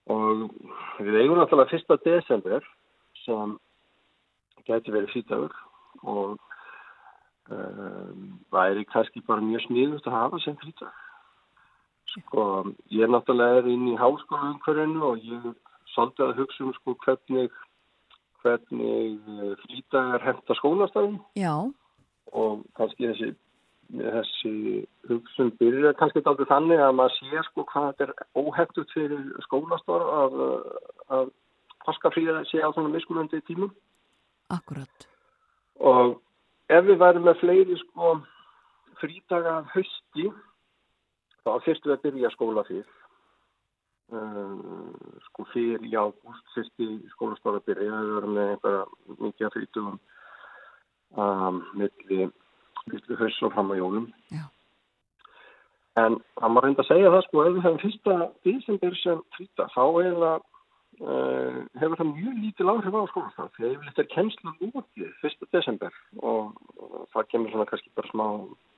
Speaker 7: Og við eigum náttúrulega fyrsta desember sem geti verið fýtaður og um, væri kannski bara mjög sniðust að hafa sem fýtag. Sko, ég er náttúrulega er inn í háskólaumhverfinu og ég svolítið að hugsa um sko hvernig, hvernig eh, fýtagar hefta skólastafn.
Speaker 1: Já.
Speaker 7: Og kannski þessi, þessi hugsun byrja kannski aldrei þannig að maður sé sko hvað þetta er óheftugt fyrir skólastafn að, að paskafríða sé á svona miskunandi tímum.
Speaker 1: Akkurat.
Speaker 7: og ef við værum með fleiri sko frítaga hösti þá fyrstum við að byrja skóla fyrr um, sko fyrr í ágúst fyrsti skólastóra byrja við verðum með einhverja mikið frítugum um, milli milli höst og fram á jólum
Speaker 1: Já.
Speaker 7: en það má reynda að segja það sko ef við hefum fyrsta desember sem fríta þá er það Uh, hefur það mjög lítil áhrif á skólastaf því að yfirleitt er kennslu lútið 1. desember og, það kemur svona kannski bara smá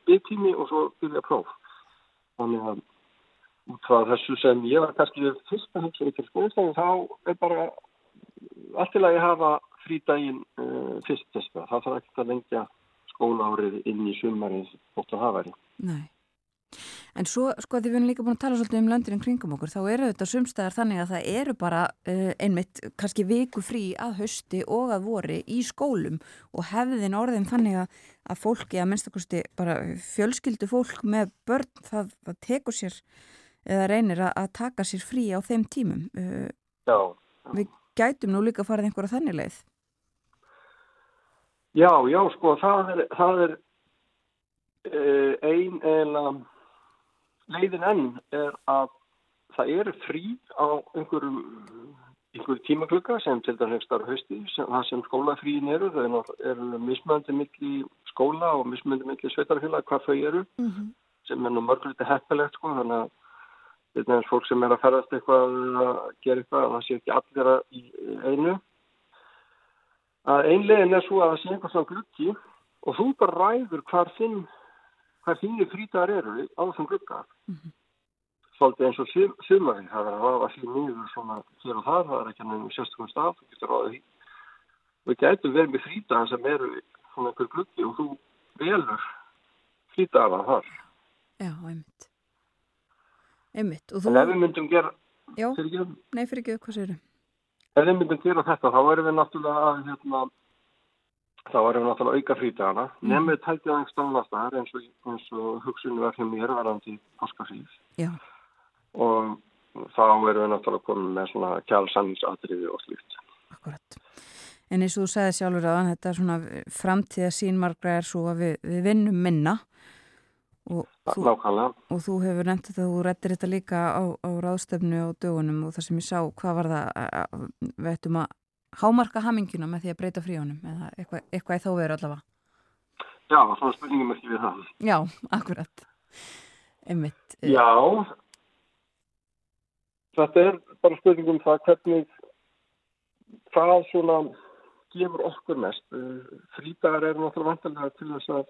Speaker 7: byggtími og svo byrja próf þannig að út frá þessu sem ég var kannski fyrsta hugsaði til skólastafin þá er bara allt til að ég hafa frídægin uh, 1. desember það þarf ekki að lengja skólaárið inn í sumarið bótt að hafa verið
Speaker 1: Nei En svo, sko, því við erum líka búin að tala svolítið um löndurinn kringum okkur, þá eru þetta sumstæðar þannig að það eru bara uh, einmitt kannski viku frí að hausti og að vori í skólum og hefðin orðin þannig að, að fólki, að minnstakosti bara fjölskyldu fólk með börn, það, það tekur sér eða reynir að, að taka sér frí á þeim tímum. Uh,
Speaker 7: Já.
Speaker 1: Við gætum nú líka að fara einhverja þannig leið.
Speaker 7: Já, já, sko, það er, það er uh, ein eða leiðin enn er að það eru frí á einhverjum einhverjum tímaklukka sem til dæmis starf sem, það sem skólafríin eru, það eru mismöndi milli skóla og mismöndi milli sveitarfélag hvað þau eru,
Speaker 1: Mm -hmm.
Speaker 7: sem er nú mörgulegt heppilegt sko, þannig að þetta er fólk sem er að ferðast eitthvað að gera eitthvað, það sé ekki allir í einu að einlegin er svo að það sé einhvers svona glukki og þú bara ræður hvar þinn hvar þínir frítagar eru á þessum glukka
Speaker 1: Mm -hmm.
Speaker 7: svolítið eins og sum, sumari það er að rafa því nýður svona hér og þar það er ekki nefnum sérstökum stað þú getur ráðið því við getum verið með frítagar sem eru svona einhver glukki og þú velur frítagar þar
Speaker 1: Já, einmitt. Einmitt. Og þú...
Speaker 7: en ef við myndum gera
Speaker 1: Já,
Speaker 7: fyrir
Speaker 1: nei, fyrir ekki, hvað séu
Speaker 7: ef við myndum gera þetta þá erum við náttúrulega að hérna, þá erum við náttúrulega auka frítagana mm. nefnum við tækja aðeins stafnastar eins og, og hugsunni var hjá mér varandi páskafríð og þá erum við náttúrulega komin með svona kjálsanningsatriði og slíkt.
Speaker 1: akkurat. En eins og þú sagði sjálfur aðan, þetta er svona framtíða sínmargra er svo að við, við vinnum minna og þú,
Speaker 7: Nákvæmlega.
Speaker 1: og þú hefur nefnt þetta og þú rettir þetta líka á, á ráðstöfnu og dögunum og það sem ég sá, hvað var það að- að- við ættum að hámarka haminguna með því að breyta fríunum eða eitthvað, eitthvað í þá veru allavega.
Speaker 7: Já, svona spurningum ekki við það.
Speaker 1: Já, akkurat. Einmitt. eh,
Speaker 7: Já, þetta er bara spurningum það hvernig hvað svona gefur okkur mest. Frídagar eru náttúrulega vantilega til þess að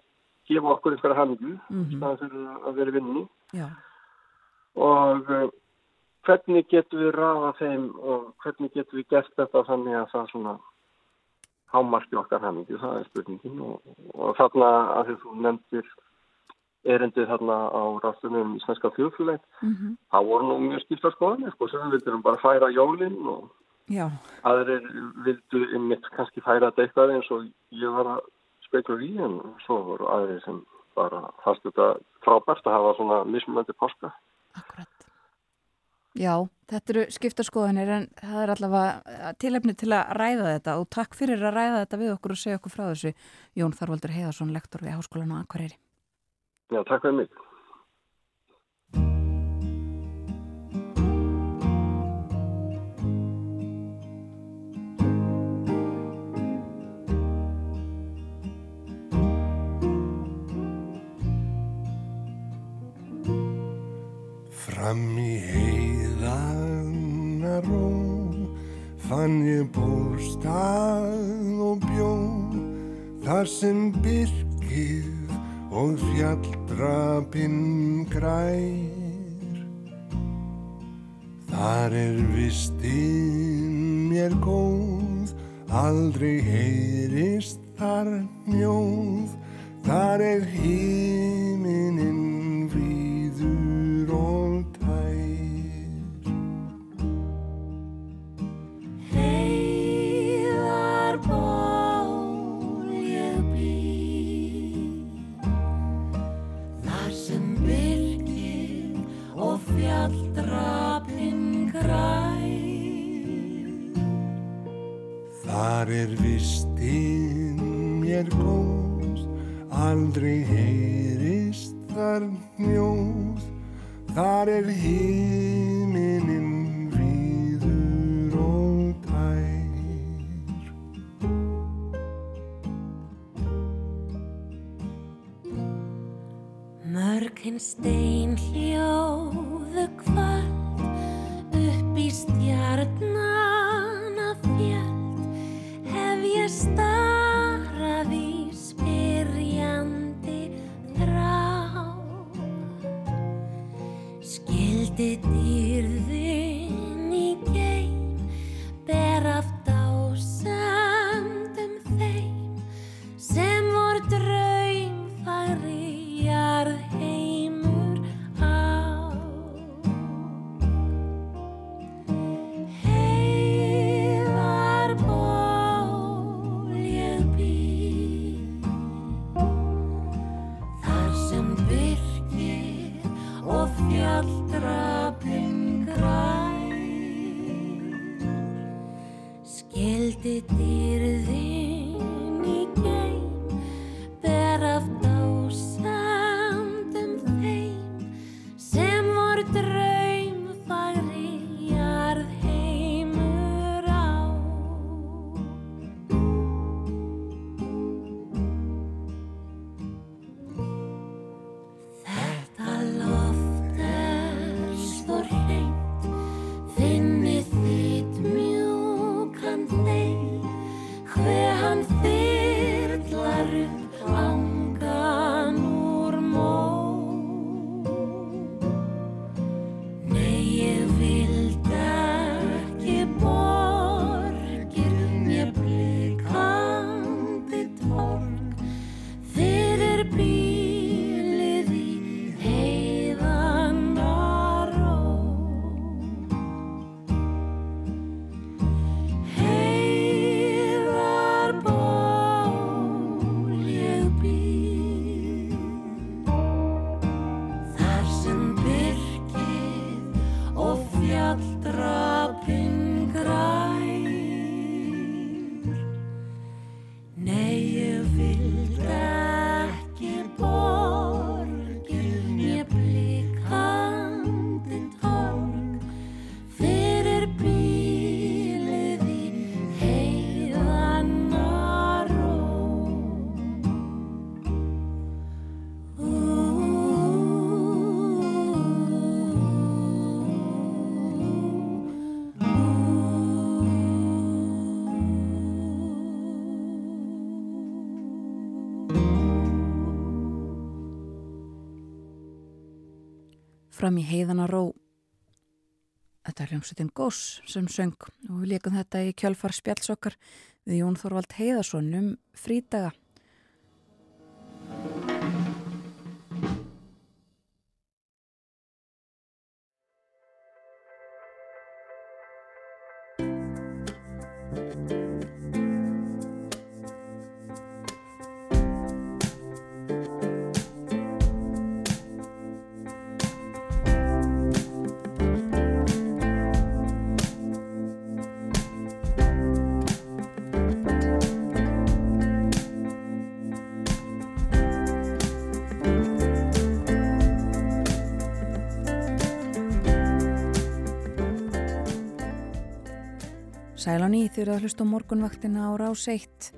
Speaker 7: gefa okkur einhverja hamingu, það fyrir að vera í vinninni
Speaker 1: Já,
Speaker 7: og uh, hvernig getum við rafa þeim og hvernig getum við gert þetta þannig að það svona hámarki okkar hamingu, það er spurningin og, og þarna að því þú nefndir erindið þarna á rástunum íslenska þjóðfélag
Speaker 1: mm
Speaker 7: það voru nú mjög skipta skoðanir sko, sem við vildum bara færa jólinn og
Speaker 1: já,
Speaker 7: aðrir vildu einmitt kannski færa þetta eitthvað eins og ég var að spekulur í en svo voru aðrir sem bara fast þetta frábært að hafa svona mismunandi páska.
Speaker 1: Akkurat. Já, þetta eru skiptaskoðanir en það er allavega tilefni til að ræða þetta og takk fyrir að ræða þetta við okkur og segja okkur frá þessu Jón Þarvaldur Heiðarsson, lektor við Háskólan á Akureyri.
Speaker 7: Já, takk fyrir mig.
Speaker 5: Fram í heiðana ró fann ég bústað og bjó þar sem byrkið og fjalldrapinn grær. Þar er vistinn mér góð, aldrei heyrist þar mjóð, þar er hímininn
Speaker 3: Þar
Speaker 5: er vistinn mér góð, aldrei heyrist þar mjóð, þar er hímininn víður og tær.
Speaker 3: Mörginn stein hljóðu kvöld skildi dýrðin
Speaker 1: Fram í heiðana ró. Þetta er hljómsveitin Gós sem söng og við leikum þetta í kjölfar spjallsokkar við Jón Þorvald Heiðarsson um frídaga. Sælan í þurfið að hlusta á morgunvaktina á rás 1.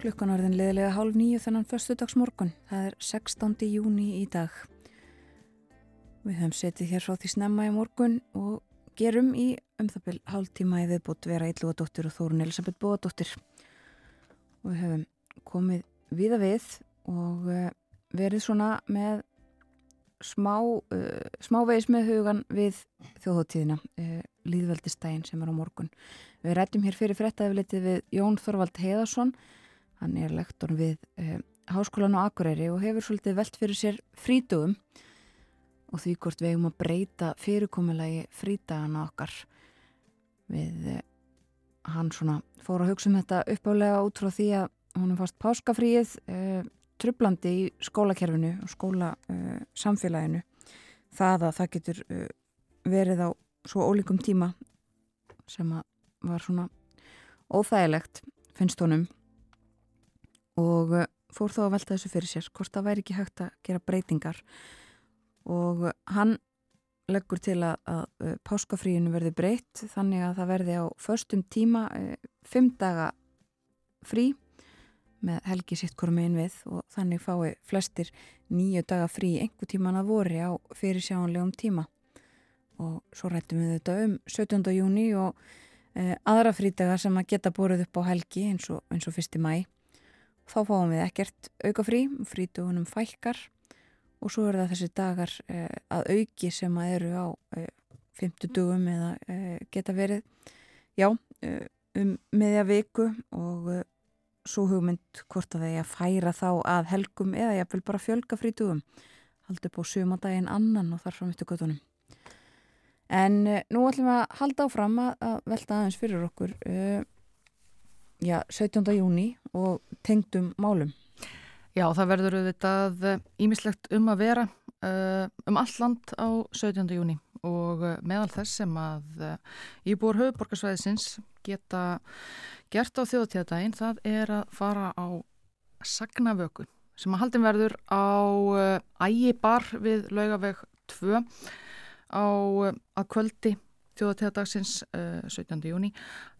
Speaker 1: Klukkan orðin leðilega hálf nýju þennan föstudags morgun. Það er 16. júni í dag. Við höfum setið hér frá því snemma í morgun og gerum í um það byrj hálf tíma í viðbútt vera Íllúadóttir og Þórun Elisabeth Bóadóttir. Og við höfum komið viða við og eh, verið svona með smá, uh, smávegis með hugan við þjóðhóttíðina, uh, líðveldistægin sem er á morgun. Við rættum hér fyrir frettæflitið við Jón Þorvald Heiðarsson, hann er lektor við uh, Háskólan á Akureyri og hefur svolítið velt fyrir sér frítugum og því hvort við hefum að breyta fyrirkomulagi frítagana okkar. Við uh, hann svona fór að hugsa um þetta uppálega út frá því að hún er fast páskafríið uh, trublandi í skólakerfinu og skóla uh, samfélaginu. Það að það getur uh, verið á svo ólíkum tíma sem að var svona óþægilegt finnst honum. Og uh, fór þá að velta þessu fyrir sér hvort það væri ekki hægt að gera breytingar. Og hann leggur til að, að uh, páskafríinu verði breytt þannig að það verði á förstum tíma fimm daga frí með helgi sitt hverjum einn við. Og þannig fái flestir nýju daga frí einhver tíman að vori á fyrirsjáanlegum tíma og svo rættum við þetta um 17. júni og e, aðra frídagar sem að geta borðið upp á helgi eins og, eins og fyrsti mæ þá fáum við ekkert auka frí frítugunum fælkar og svo er það þessi dagar e, að auki sem að eru á e, 50 dugum eða e, geta verið. Já, um meðja viku og svo hugmynd hvort að það er að færa þá að helgum eða ég vil bara fjölga frítugum haldi upp á sömadaginn annan og þar fram eftir göttunum En uh, nú ætlum við að halda áfram að velta aðeins fyrir okkur já, 17. júni og tengdum málum.
Speaker 2: Já, það verður auðvitað ímislegt um að vera uh, um all land á 17. júni og meðal þess sem að íbúar höfuborgarsvæðisins geta gert á þjóðtíðadaginn það er að fara á sagnavöku sem að haldin verður á ægibar við laugaveg 2 á eh, að kvöldi þjóðatíðadagsins uh, 17. júni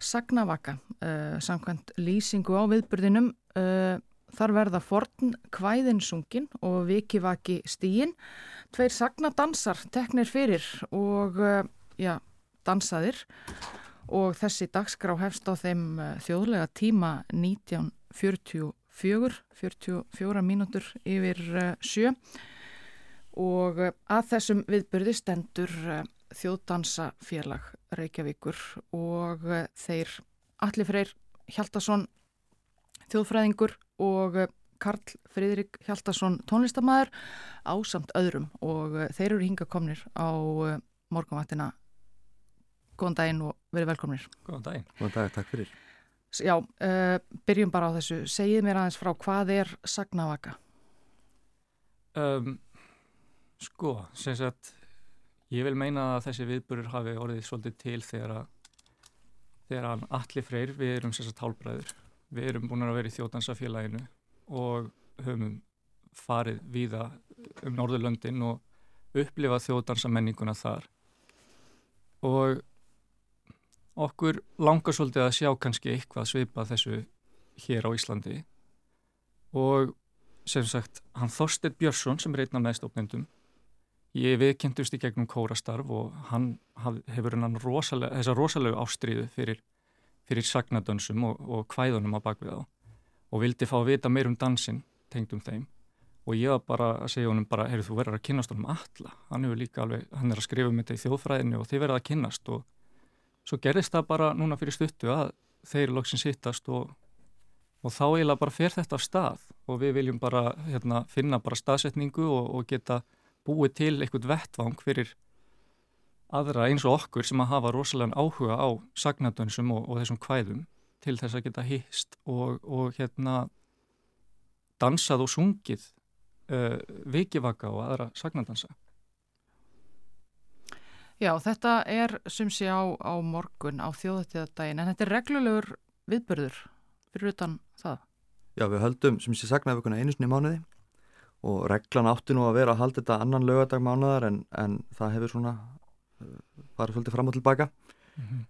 Speaker 2: Sagnavaka uh, samkvæmt lýsingu á viðbyrðinum uh, þar verða forn kvæðinsungin og vikivaki stíin tveir sagnadansar teknir fyrir og uh, já, dansaðir og þessi dagskrá hefst á þeim uh, þjóðlega tíma 1944 44 mínútur yfir uh, sjö og eh, að þessum viðbyrði stendur eh, þjóðdansafélag Reykjavíkur og eh, þeir Alli Freyr Hjaldarsson þjóðfræðingur og Karl Fridrik Hjaldarsson tónlistamæður á samt öðrum. Og þeir eru hinga komnir á morgunvaktina. Góðan daginn og verið velkomnir.
Speaker 8: Góðan daginn.
Speaker 9: Góðan dag, takk fyrir.
Speaker 2: Já, uh, byrjum bara á þessu. Segið mér aðeins frá hvað er Sagnavaka?
Speaker 8: Um, Sko, sem sagt, ég vil meina að þessi viðburur hafi orðið svolítið til þegar að þegar hann allir freyr, við erum sem sagt hálbræður, við erum búin að vera í þjótansafélaginu og höfum farið víða um Norðurlöndin og upplifað þjótansamenninguna þar. Og okkur langar svolítið að sjá kannski eitthvað svipað þessu hér á Íslandi. Og sem sagt, hann Þorstir Björnsson sem er einna meðstofnendum Ég viðkynntust í gegnum kórastarf og hann hefur hennan rosalega, þessa rosalegu ástriðu fyrir, fyrir sagnadönsum og, og kvæðunum á bakvið á og vildi fá að vita meir um dansin tengdum þeim. Og ég var bara að segja honum bara, heyrðu þú verður að kynast honum alla, hann, alveg, hann er að skrifa um þetta í þjóðfræðinu og þið verður að kynast og svo gerðist það bara núna fyrir stuttu að þeir loksins hittast og, og þá eiginlega bara fer þetta af stað. Og við viljum bara hérna, finna bara staðsetningu og, og geta búið til eitthvað vettvang fyrir aðra eins og okkur sem að hafa rosalega áhuga á sagnadönsum og, og þessum kvæðum til þess að geta hýst og, og hérna dansað og sungið uh, vikivaka og aðra sagnadansa.
Speaker 2: Já, þetta er sem sé á, á morgun á þjóðatíðadaginn en þetta er reglulegur viðbörður fyrir utan það.
Speaker 9: Já, við höldum sem sé sagnaðvökunna einu sinni mánuði og reglan átti nú að vera að halda þetta annan lögadag mánuðar en, en það hefur svona uh, farið svolítið fram og tilbaka mm -hmm.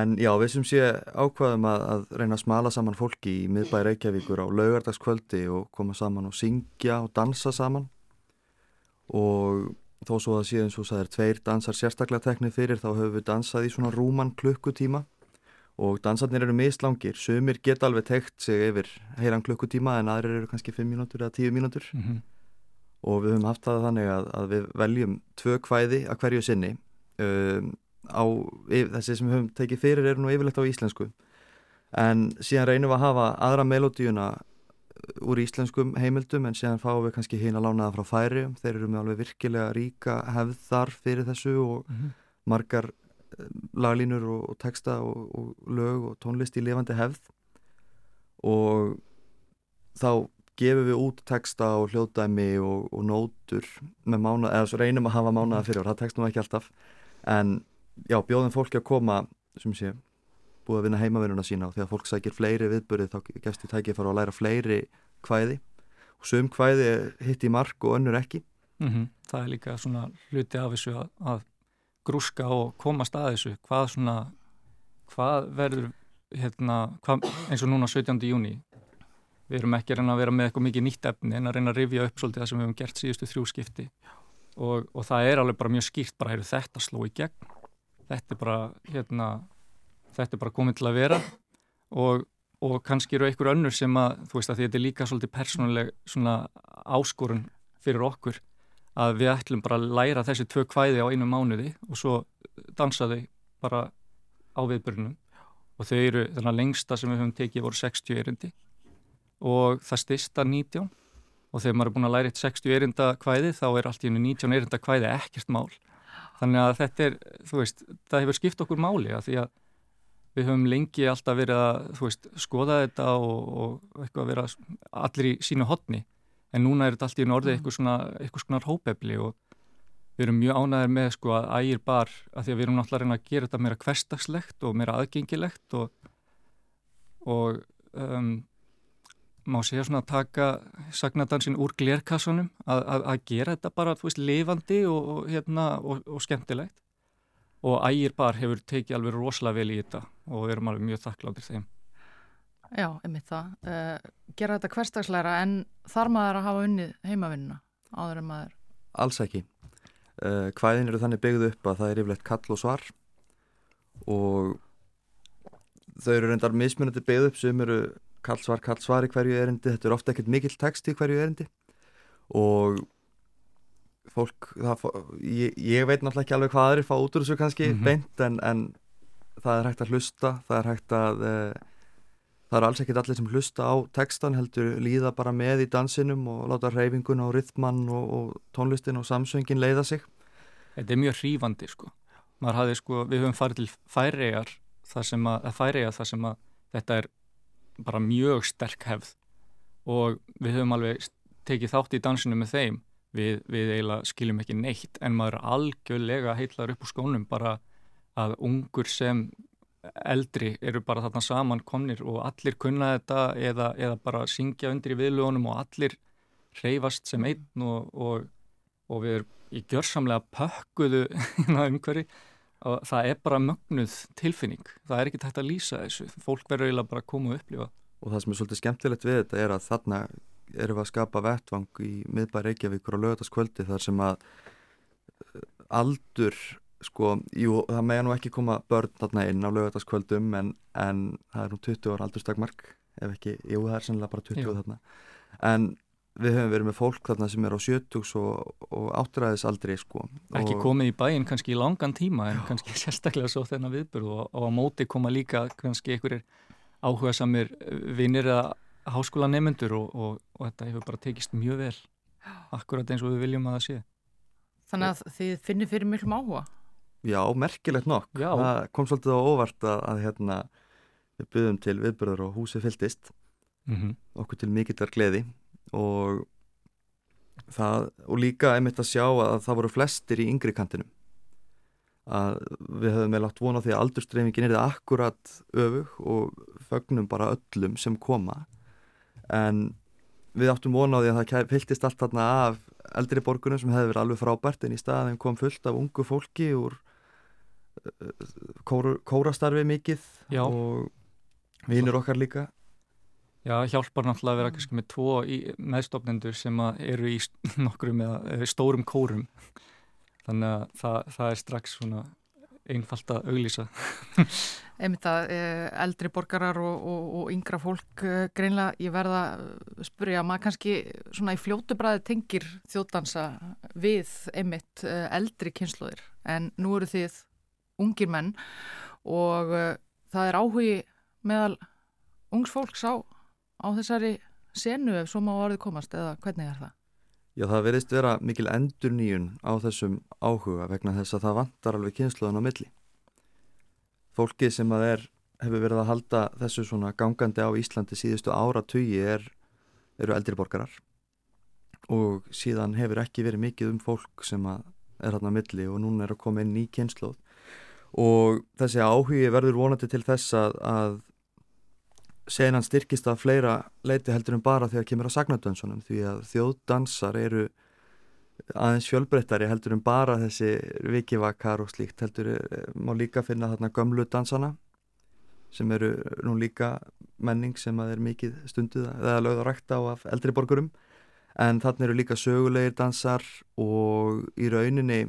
Speaker 9: en já, við sem sé ákvaðum að, að reyna að smala saman fólki í miðbæri Reykjavíkur á lögardagskvöldi og koma saman og syngja og dansa saman. Og þó svo að síðan svo er tveir dansar sérstaklega teknið fyrir þá höfum við dansað í svona rúman klukkutíma og dansarnir eru mislangir, sumir geta alveg tekt sig yfir heilan klukkutíma en aðrir eru kannski 5 mínútur eða 10 mínútur. Mm -hmm. og við höfum haft það þannig að, að við veljum tvö kvæði að hverju sinni. Um, á, þessi sem við höfum tekið fyrir eru nú yfirlegt á íslensku. En síðan reynum við að hafa aðra melodíuna úr íslenskum heimildum en síðan fáum við kannski hína lánaða frá færi þeir eru með alveg virkilega ríka hefð þar fyrir þessu og mm -hmm. margar laglínur og, og texta og, og lög og tónlist í lifandi hefð. Og þá gefum við út texta og hljóðdæmi og, og nótur með mánuð, eða svo reynum að hafa mánuða fyrir og það textum við ekki alltaf. En já, bjóðum fólki að koma sem sé, búið að vinna heimavinnuna sína og þegar fólk sækir fleiri viðbörið þá gefst því tækið fara að læra fleiri kvæði. Og sum kvæði hitt í mark og önnur ekki.
Speaker 8: Mm -hmm. Það er líka svona hluti af þessu að, að grúska og komast að þessu hvað svona hvað verður hérna, hvað, eins og núna 17. júni við erum ekki að reyna að vera með eitthvað mikið nýtt efni en að reyna að rifja upp svolítið það sem við hefum gert síðustu þrjú skipti og, og það er alveg bara mjög skýrt bara er þetta sló í gegn þetta er bara hérna, þetta er bara komið til að vera og, og kannski eru einhver önnur sem að þú veist að þetta er líka svolítið persónuleg svona áskorun fyrir okkur að við ætlum bara að læra þessi tvö kvæði á einu mánuði og svo dansa þau bara á viðbörnum og þau eru þannig að lengsta sem við höfum tekið voru 60 erindi. Og það stista 19 og þegar maður er búin að læra eitt 60 erinda kvæði þá er allt í hennu 19 erinda kvæði ekkert mál. Þannig að þetta er, þú veist, það hefur skipt okkur máli að því að við höfum lengi alltaf verið að, þú veist, skoða þetta og, og eitthvað að vera allir í sínu hotni en núna er þetta allt í hennu orðið eitthvað svona, svona hópefli og við erum mjög ánæðir með sko að ægir bar að því að við erum náttúrulega reyna að gera þetta meira hverstagslegt og meira aðgengilegt og, og um, má segja svona að taka sagnadansin úr glerkassunum að, að, að gera þetta bara, þú veist, lifandi og, og, hérna, og, og skemmtilegt. Og ægir bar hefur tekið alveg rosalega vel í þetta og við erum alveg mjög þakkláttir þeim
Speaker 2: Já, einmitt það. Uh, gera þetta hverstagsleira en þar maður að hafa unnið heimavinnuna áður en maður?
Speaker 9: Alls ekki. Uh, hvæðin eru þannig byggðu upp að það er yfirleitt kall og svar og þau eru reyndar mismunandi byggðu upp sem eru kall svar, kall svar í hverju erindi. Þetta er ofta ekkert mikill text í hverju erindi og fólk, það, ég, ég veit náttúrulega ekki alveg hvað er það út úr þessu kannski mm -hmm. beint en, en það er hægt að hlusta, það er hægt að uh, það eru alls ekkit allir sem hlusta á textan heldur líða bara með í dansinum og láta reyfingun og rytman og, og tónlistin og samsöngin leiða sig.
Speaker 8: Þetta er mjög hrífandi sko. Hafði sko, við höfum farið til færiðar þar sem að, að færiða þar sem að þetta er bara mjög sterk hefð. Og við höfum alveg tekið þátt í dansinu með þeim. Við, við eiginlega skiljum ekki neitt en maður er algjörlega heitlar upp úr skónum bara að ungur sem eldri eru bara þarna saman komnir og allir kunna þetta eða, eða bara syngja undir í viðlugunum og allir reyfast sem einn og, og, og við erum í gjörsamlega pökkuðu umhverfi og það er bara mögnuð tilfinning. Það er ekki tægt að lýsa þessu. Fólk verður eiginlega bara að koma og upplifa.
Speaker 9: Og það sem er svolítið skemmtilegt við þetta er að þarna erum við að skapa vettvang í miðbæri Reykjavíkur og lögataskvöldi þar sem að aldur sko, jú, það megja nú ekki koma börn þarna inn á lögataskvöldum en, en það er nú 20 ára aldurstakmark ef ekki, jú það er sannlega bara 20 jú. þarna. En við höfum verið með fólk þarna sem er á 70 og, og áttræðisaldri sko
Speaker 8: ekki og... komið í bæinn kannski í langan tíma en Já. kannski sérstaklega svo þennan viðbörð og, og á móti koma líka kannski einhverjir áhuga samir vinnir eða háskóla nefnendur og, og þetta hefur bara tekist mjög vel. Akkurat eins og við viljum að það sé.
Speaker 2: Þannig að þið finnir fyrir miklum áhuga
Speaker 9: Já, merkilegt nokk. Já. Það kom svolítið á óvart að, að hérna, við byggðum til viðbörður og húsi fylltist mm -hmm. okkur til mikillar gleði og, það, og líka einmitt að sjá að það voru flestir í yngri kantinum að við höfum með látt vona því að aldurstreymingin er það akkurat öfug og fögnum bara öllum sem koma en við áttum vona á því að það fylltist allt þarna af eldri borgunum sem hefði verið alveg frábært en í staðin kom fullt af ungu fólki úr kóru, kórastarfi mikið Já. og vinnur okkar líka.
Speaker 8: Já, hjálpar náttúrulega að vera kannski með tvo meðstofnendur sem eru í nokkrum eða stórum kórum. Þannig að það, það er strax svona einfalt að auglýsa.
Speaker 2: Einmitt að eh, eldri borgarar og, og, og yngra fólk eh, greinlega, ég verða að spyrja maður kannski svona í fljótu bræði tengir þjóttansa við einmitt eh, eldri kynsluðir en nú eru þið ungir menn og uh, það er áhugi meðal ungs fólks á, á þessari senu ef svo má orðið komast eða hvernig er það?
Speaker 9: Já það verðist vera mikil endur nýjun á þessum áhuga vegna þess að það vantar alveg kynsluðan á milli. Fólki sem að er, hefur verið að halda þessu svona gangandi á Íslandi síðustu ára tugi er, eru eldri borgarar og síðan hefur ekki verið mikið um fólk sem að er hérna á milli og núna er að koma inn í kynsluð og þessi áhugi verður vonandi til þess að, að senan styrkist að fleira leiti heldur en bara þegar kemur að sagnadönsunum. Því að þjóðdansar eru aðeins fjölbreyttari heldur en bara þessi vikivakar og slíkt. Heldur eh, má líka finna þarna gömlu dansana sem eru nú líka menning sem að er mikið stunduð eða lögð að rækta á af eldri borgurum. En þannig eru líka sögulegir dansar og í rauninni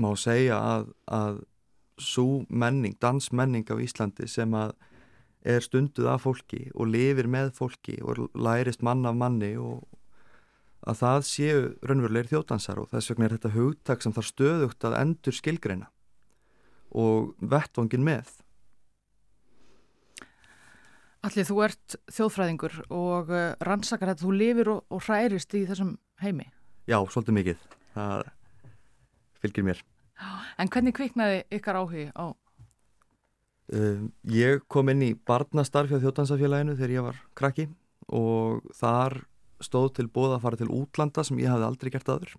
Speaker 9: má segja að, að svo menning, dansmenning á Íslandi sem að er stunduð af fólki og lifir með fólki og lærist mann af manni og að það séu raunverulegir þjótansar og þess vegna er þetta hugtak sem þarf stöðugt að endur skilgreina og vettvangin með.
Speaker 2: Allir, þú ert þjóðfræðingur og uh, rannsakar þetta, þú lifir og, og hærist í þessum heimi.
Speaker 9: Já, svolítið mikið. Það fylgir mér.
Speaker 2: En hvernig kviknaði ykkar áhugi á
Speaker 9: Uh, ég kom inn í barnastarf hjá þjóttansafélaginu þegar ég var krakki og þar stóð til bóða að fara til útlanda sem ég hafði aldrei gert aður.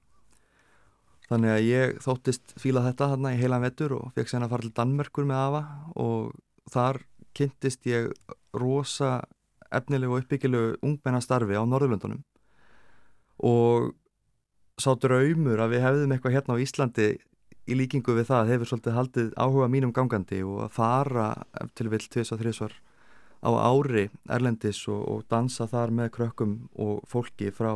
Speaker 9: Þannig að ég þóttist fíla þetta hérna í heilan vettur og fekk sena að fara til Danmörkur með AFA og þar kynntist ég rosa efnilegu og uppbyggilegu ungmennastarfi á Norðurlöndunum og sá draumur að við hefðum eitthvað hérna á Íslandi í líkingu við það hefur svolítið haldið áhuga mínum gangandi og að fara til vill tvis og þrísvar á ári Erlendis og, og dansa þar með krökkum og fólki frá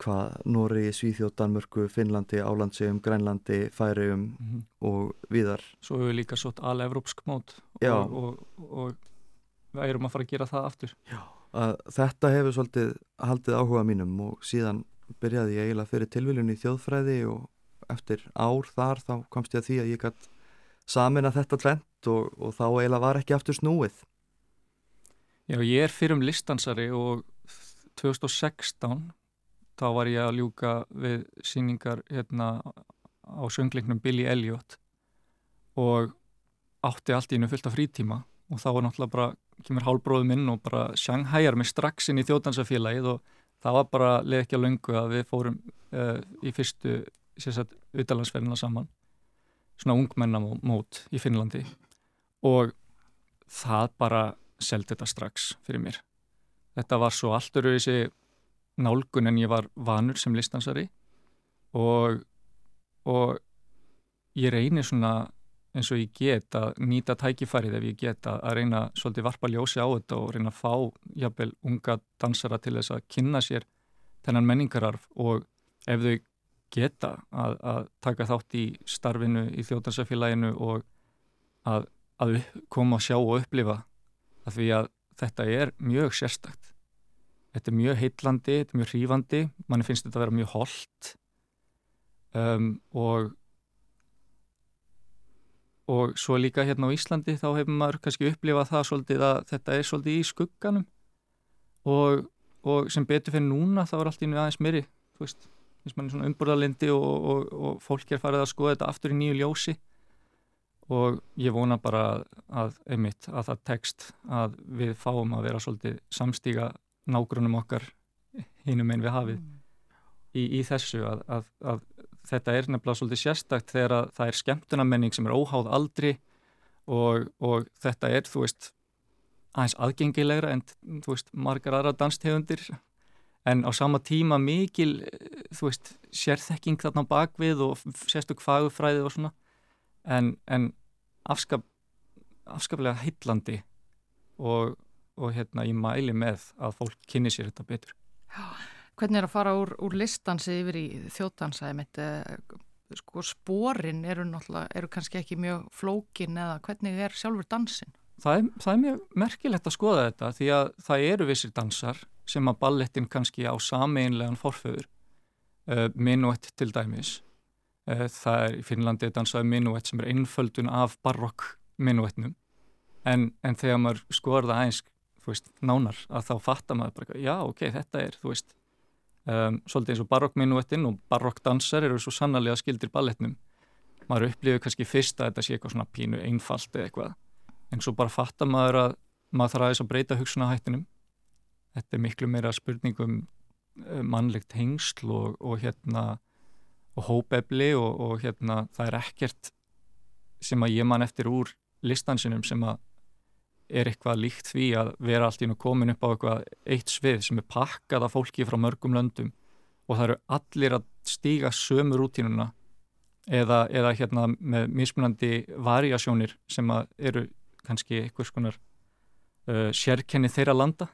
Speaker 9: hvað Nóri, Svíþjóð, Danmörku, Finnlandi, Álandsegum, Grænlandi, Færium mm -hmm. og viðar.
Speaker 8: Svo hefur við líka svolítið alevrópsk mót og, og, og við erum að fara að gera það aftur.
Speaker 9: Já, þetta hefur svolítið haldið áhuga mínum og síðan byrjaði ég eiginlega fyrir tilviljun í þjóðfræði og eftir ár þar þá komst ég að því að ég gætt samin að þetta tvent og, og þá eiginlega var ekki aftur snúið.
Speaker 8: Já, ég er fyrir um listansari og 2016 þá var ég að ljúka við síningar hérna á söngleiknum Billy Elliot og átti allt í hennu fullt af frítíma og þá var náttúrulega bara, kemur hálbróðu minn og bara sjanghæjar mig strax inn í þjótansafélagið og það var bara að löngu að við fórum uh, í fyrstu sérstaklega utalansferðina saman svona ungmennamót í Finnlandi. Og það bara seldi þetta strax fyrir mér. Þetta var svo alltur auðvisi nálgun en ég var vanur sem listansari og og ég reynir svona eins og ég get að nýta tækifærið ef ég get að reyna svolítið varpa ljósi á þetta og reyna að fá jafnvel unga dansara til þess að kynna sér þennan menningararf. Og ef þau geta að, að taka þátt í starfinu í þjóðdansafélaginu og að, að koma að sjá og upplifa að því að þetta er mjög sérstakt. Þetta er mjög heitlandi, þetta er mjög hrífandi manni finnst þetta að vera mjög holdt um, og og svo líka hérna á Íslandi þá hefur maður kannski upplifað það svolítið að þetta er svolítið í skugganum og, og sem betur fyrir núna þá er allt í nú aðeins meiri þú veist eins og og, og, fólk er farið að skoða þetta aftur í nýju ljósi. Og ég vona bara að, einmitt, að það tekst að við fáum að vera svolítið samstíga nágrunum okkar hínum einn við hafið í, í þessu að, að, að þetta er nefnilega svolítið sérstakt þegar það er skemmtunamenning sem er óháð aldri og, og þetta er, þú veist, aðeins aðgengilegra en, þú veist, margar aðra danstegundir en á sama tíma mikil þú veist, sérþekking þarna bakvið og sérstök fagufræði og svona. En, en afskap, afskaplega heitlandi og, og hérna ég mæli með að fólk kynni sér þetta betur.
Speaker 2: Já, Hvernig er að fara úr, úr listansi yfir í þjóttansa eh, sko spórin eru náttúrulega eru kannski ekki mjög flókin eða hvernig er sjálfur dansin?
Speaker 8: Það er, það er mjög merkilegt að skoða þetta því að það eru vissir dansar sem að ballettin kannski á sameinlegan forföður, uh, minuett til dæmis. Uh, það er í Finnlandi dansaði minuett sem er einföldun af barokk minuettnum en, en þegar maður skoðar það eins veist, nánar að þá fattar maður bara já ok, þetta er veist um, svolítið eins og barokkminuettin og barokkdansar eru svo sannarlega skildir ballettnum. Maður upplifir kannski fyrst að þetta sé eitthvað svona pínu einfalt eða eitthvað en svo bara fattar maður að maður þarf aðeins að breyta hugsunahættinum þetta er miklu meira spurningum eh, mannlegt hengsl og, og hérna og hópefli og, og hérna það er ekkert sem að ég man eftir úr listansinum sem að er eitthvað líkt því að vera allt í nú komin upp á eitthvað eitt svið sem er pakkað af fólki frá mörgum löndum og það eru allir að stíga sömu rútínuna eða, eða hérna með mismunandi variasjónir sem eru kannski einhvers konar uh, sérkenni þeirra landa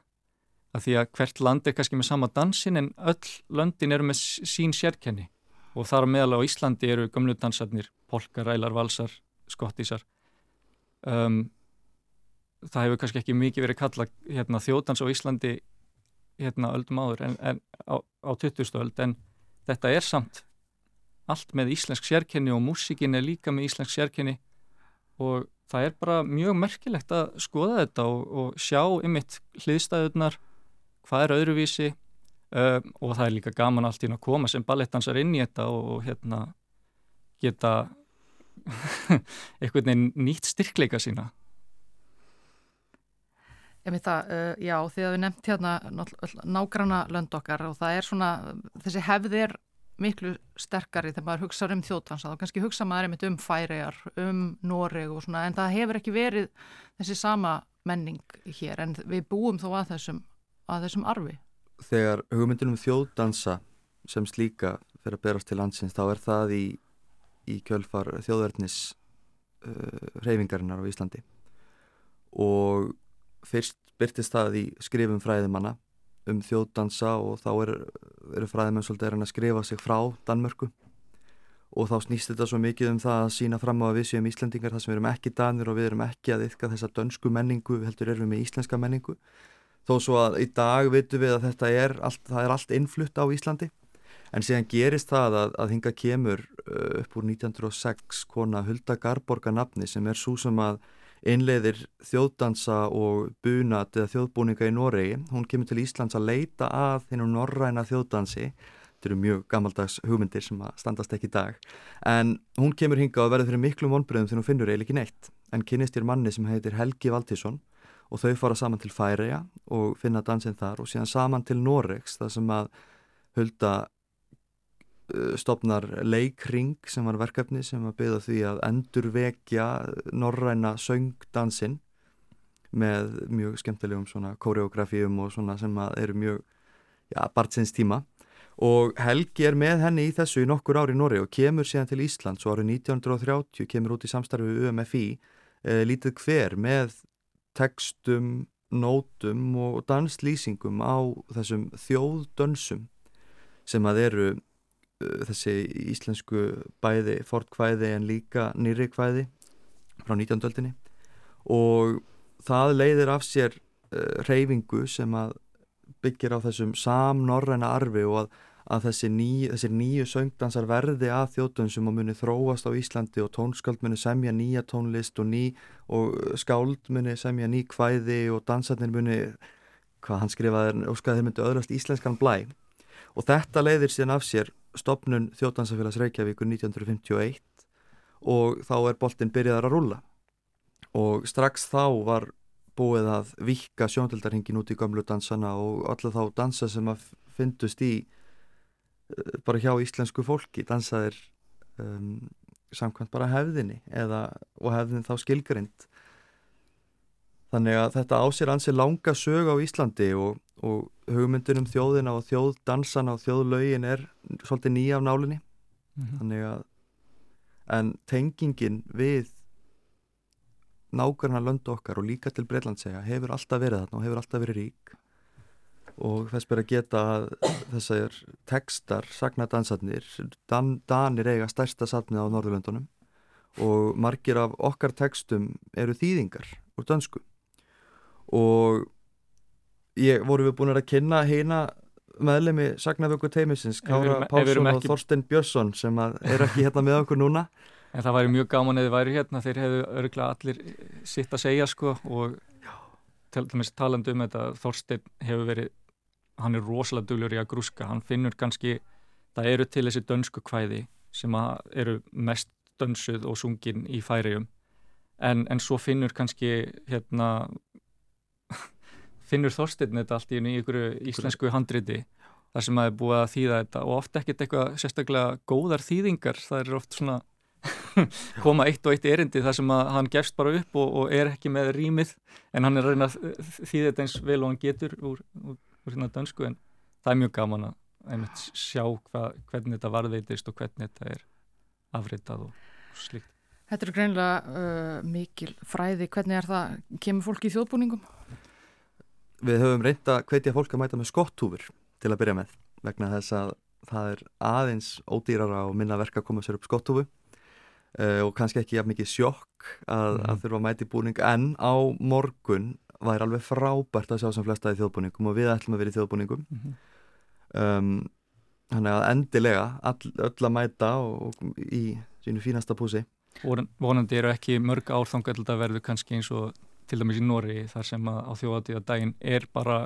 Speaker 8: að því að hvert land er kannski með sama dansin en öll löndin eru með sín sérkenni. Og þar meðal á Íslandi eru gömlu dansarnir, polkar, rælar, valsar, skottísar um, það hefur kannski ekki mikið verið kalla hérna, þjóðdans á Íslandi hérna, öldum áður en, en á, á 20. öld. En þetta er samt allt með íslensk sérkenni og músikin er líka með íslensk sérkenni. Og það er bara mjög merkilegt að skoða þetta og, og sjá ymitt hliðstæðunar hvað er öðruvísi um, og það er líka gaman allt í að koma sem ballettansar inn í þetta og, og hérna geta einhvern veginn nýtt styrkleika sína.
Speaker 2: Það, uh, já, því að við nefnt hérna nágranna lönd okkar og það er svona, þessi hefð er miklu sterkari þegar maður hugsa um þjóðtansa, þá kannski hugsa maður einmitt um færiar, um Noreg og svona, en það hefur ekki verið þessi sama menning hér, en við búum þó að þessum, að þessum arfi.
Speaker 9: Þegar hugmyndunum þjóðdansa sem slíka fyrir að berast til landsins, þá er það í, í kjölfar þjóðverðnis uh, reyfingarinnar á Íslandi. Og fyrst byrtist það í skrifum fræðimanna um þjóðdansa og þá eru er fræðimenn svolítið að skrifa sig frá Danmörku. Og þá snýst þetta svo mikið um það að sína fram á að við séum Íslandingar þar sem við erum ekki danir og við erum ekki að yfka þessa dönsku menningu, við heldur erum við íslenska menningu þó svo að í dag vitum við að þetta er allt, það er allt innflutt á Íslandi en síðan gerist það að, að hinga kemur uh, upp úr 1906 kona Hulda Garborga nafni sem er svo sem að innleiðir þjóðdansa og bunat eða þjóðbúninga í Noregi. Hún kemur til Íslands að leita að hennum norræna þjóðdansi. Þetta eru mjög gammaldags hugmyndir sem að standast ekki í dag. En hún kemur hinga og verður fyrir miklu vonbröðum þegar hún finnur eiginlega ekki neitt. En kynist ég manni sem heitir Helgi Valtísson og þau fara saman til Færiða og finna dansinn þar og síðan saman til Noregs þar sem að hulda Uh, stopnar leikring sem var verkefni sem var byggðað því að endurvekja norræna söngdansinn með mjög skemmtilegum svona koreografíum og svona sem eru mjög ja, barnsins tíma. Og Helgi er með henni í þessu í nokkur ári í Norri og kemur síðan til Íslands og árið 1930 kemur út í samstarfi við UMFI eh, lítið hver með tekstum, nótum og danslýsingum á þessum þjóðdönsum sem að eru Uh, þessi íslensku bæði fortkvæði en líka nýri kvæði frá 19. öldinni og það leiðir af sér uh, reyfingu sem að byggir á þessum samnorræna arfi og að, að þessi ný, nýju söngdansar verði að þjótun sem að muni þróast á Íslandi og tónskáld muni semja nýja tónlist og, ný, og skáld muni semja ný kvæði og dansarnir muni, hvað hann skrifaði, óskaði þeir myndi öðrast íslenskan blæ. Og þetta leiðir síðan af sér stopnun þjóttansafélags Reykjavíkur 1951 og þá er boltin byrjaðar að rúla og strax þá var búið að vika sjóndöldarhingin út í gamlu dansana og alla þá dansa sem að fyndust í bara hjá íslensku fólki dansaðir um, samkvæmt bara hefðinni eða, og hefðin þá skilgrind þannig að þetta ásir ansi langa sög á Íslandi og og hugmyndin um þjóðina og þjóðdansana og þjóðlaugin er svolítið nýja af nálinni. Mm -hmm. þannig að en tengingin við nákvæmna löndu okkar og líka til Breitlandsega hefur alltaf verið þarna og hefur alltaf verið rík og þess ber að geta þessar tekstar, sagnadansarnir Dan, Danir eiga stærsta satnið á Norðurlöndunum. Og margir af okkar tekstum eru þýðingar úr dönsku. Og ég voru við búin að kynna heina meðlemi Sagnavöku teimisins Kára Pálsson og Þorstein Björnsson sem er ekki hérna með okkur núna.
Speaker 8: En það væri mjög gaman eða væri hérna. Þeir hefðu öruglega allir sitt að segja sko og til dæmis talandu um þetta Þorstein hefur verið hann er rosalega duglur í að grúska hann finnur kannski, það eru til þessi dönsku kvæði sem eru mest dönsuð og sungin í færium en, en svo finnur kannski hérna finnur Þorstein þetta allt í einhverju íslensku handriti þar sem að er búið að þýða þetta og oft ekkert eitthvað sérstaklega góðar þýðingar. Það er oft svona koma eitt og eitt erindi þar sem að hann gefst bara upp og, og er ekki með rýmið en hann er að reyna því þetta eins vel og hann getur úr, úr, úr hérna dönsku en það er mjög gaman að sjá hva, hvernig þetta varðveitist og hvernig þetta er afritað og slíkt.
Speaker 2: Þetta er greinlega uh, mikil fræði. Hvernig er það? Kemur fólki í þjóðbúningum?
Speaker 9: Við höfum reynda hvetja fólk að mæta með skottúfur til að byrja með vegna þess að það er aðeins ódýrara og minna verka að koma sér upp skottúfu uh, og kannski ekki jafn mikið sjokk að, mm. að þurfa að mæta í búning en á morgun væri alveg frábært að sjá sem flesta í þjóðbúningum og við ætlum að vera í þjóðbúningum. Mm -hmm um, þannig að endilega all, öll að mæta og, og í sínu fínasta púsi.
Speaker 8: Vonandi eru ekki mörg árþangar að verðu kannski eins og til dæmis í Nóri þar sem að á þjóðatíða daginn er bara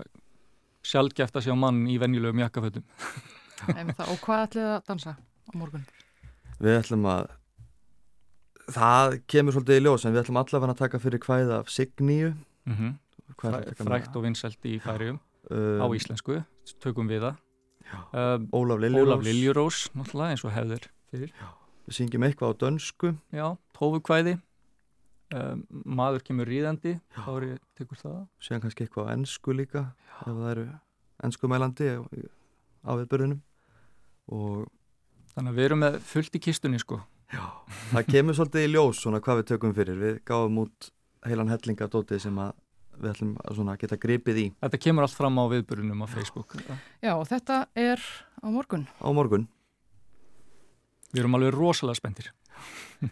Speaker 8: sjálfgeft að sjá mann í venjulegum jakkafötum.
Speaker 2: Og hvað ætlið að dansa á morgun?
Speaker 9: Við ætlum að það kemur svolítið í ljós en við ætlum allavega að taka fyrir hvaðið af Signíu mm
Speaker 8: -hmm. Frækt og vinsælt í færium um, á íslensku, tökum við það.
Speaker 9: Um, Ólaf Liljurós
Speaker 8: eins og hefður fyrir. Já,
Speaker 9: við syngjum eitthvað á dönsku.
Speaker 8: Tófukvæði. Um, maður kemur ríðandi ég tekur það.
Speaker 9: Sér kannski eitthvað á ennsku líka Já. ef það eru ennskumælandi á viðbörðunum og
Speaker 8: Þannig að við erum með fullt í kistunni sko.
Speaker 9: Já, það kemur svolítið í ljós svona hvað við tökum fyrir. Við gáum út heilan hellinga dótið sem að við ætlum að geta gripið í.
Speaker 8: Þetta kemur allt fram á viðbörunum á Facebook.
Speaker 2: Já, og þetta er á morgun.
Speaker 9: Á morgun.
Speaker 8: Við erum alveg rosalega spendir.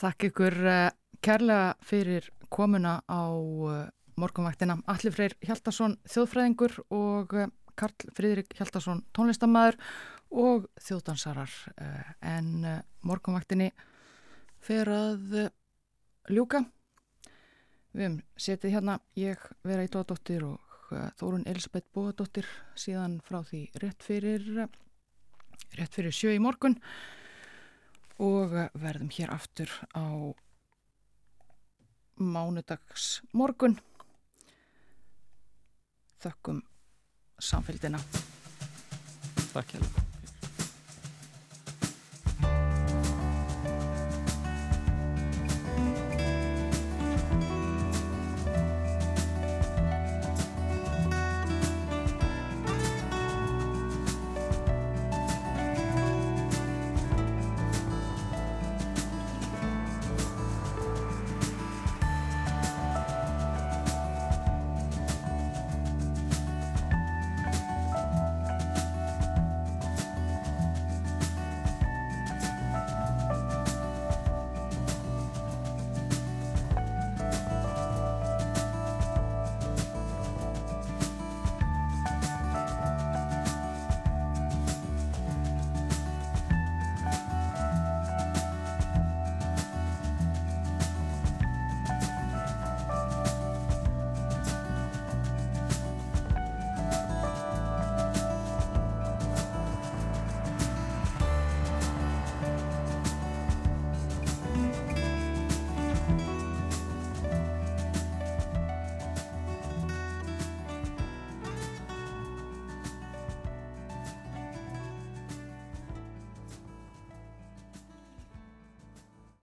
Speaker 2: Þakk ykkur eh, kærlega fyrir komuna á eh, morgunvaktina. Allir Freyr Hjaldarsson, þjóðfræðingur og eh, Karl Fridrik Hjaldarsson, tónlistamæður og þjóðdansarar. En morgunvaktinni fer að ljúka. Við hefum setið hérna ég vera í tóðadóttir og uh, Þórun Elisabeth Bóðadóttir síðan frá því rétt fyrir rétt fyrir sjö í morgun. Og uh, verðum hér aftur á mánudags morgun þökkum samfélgina
Speaker 8: Takk hjá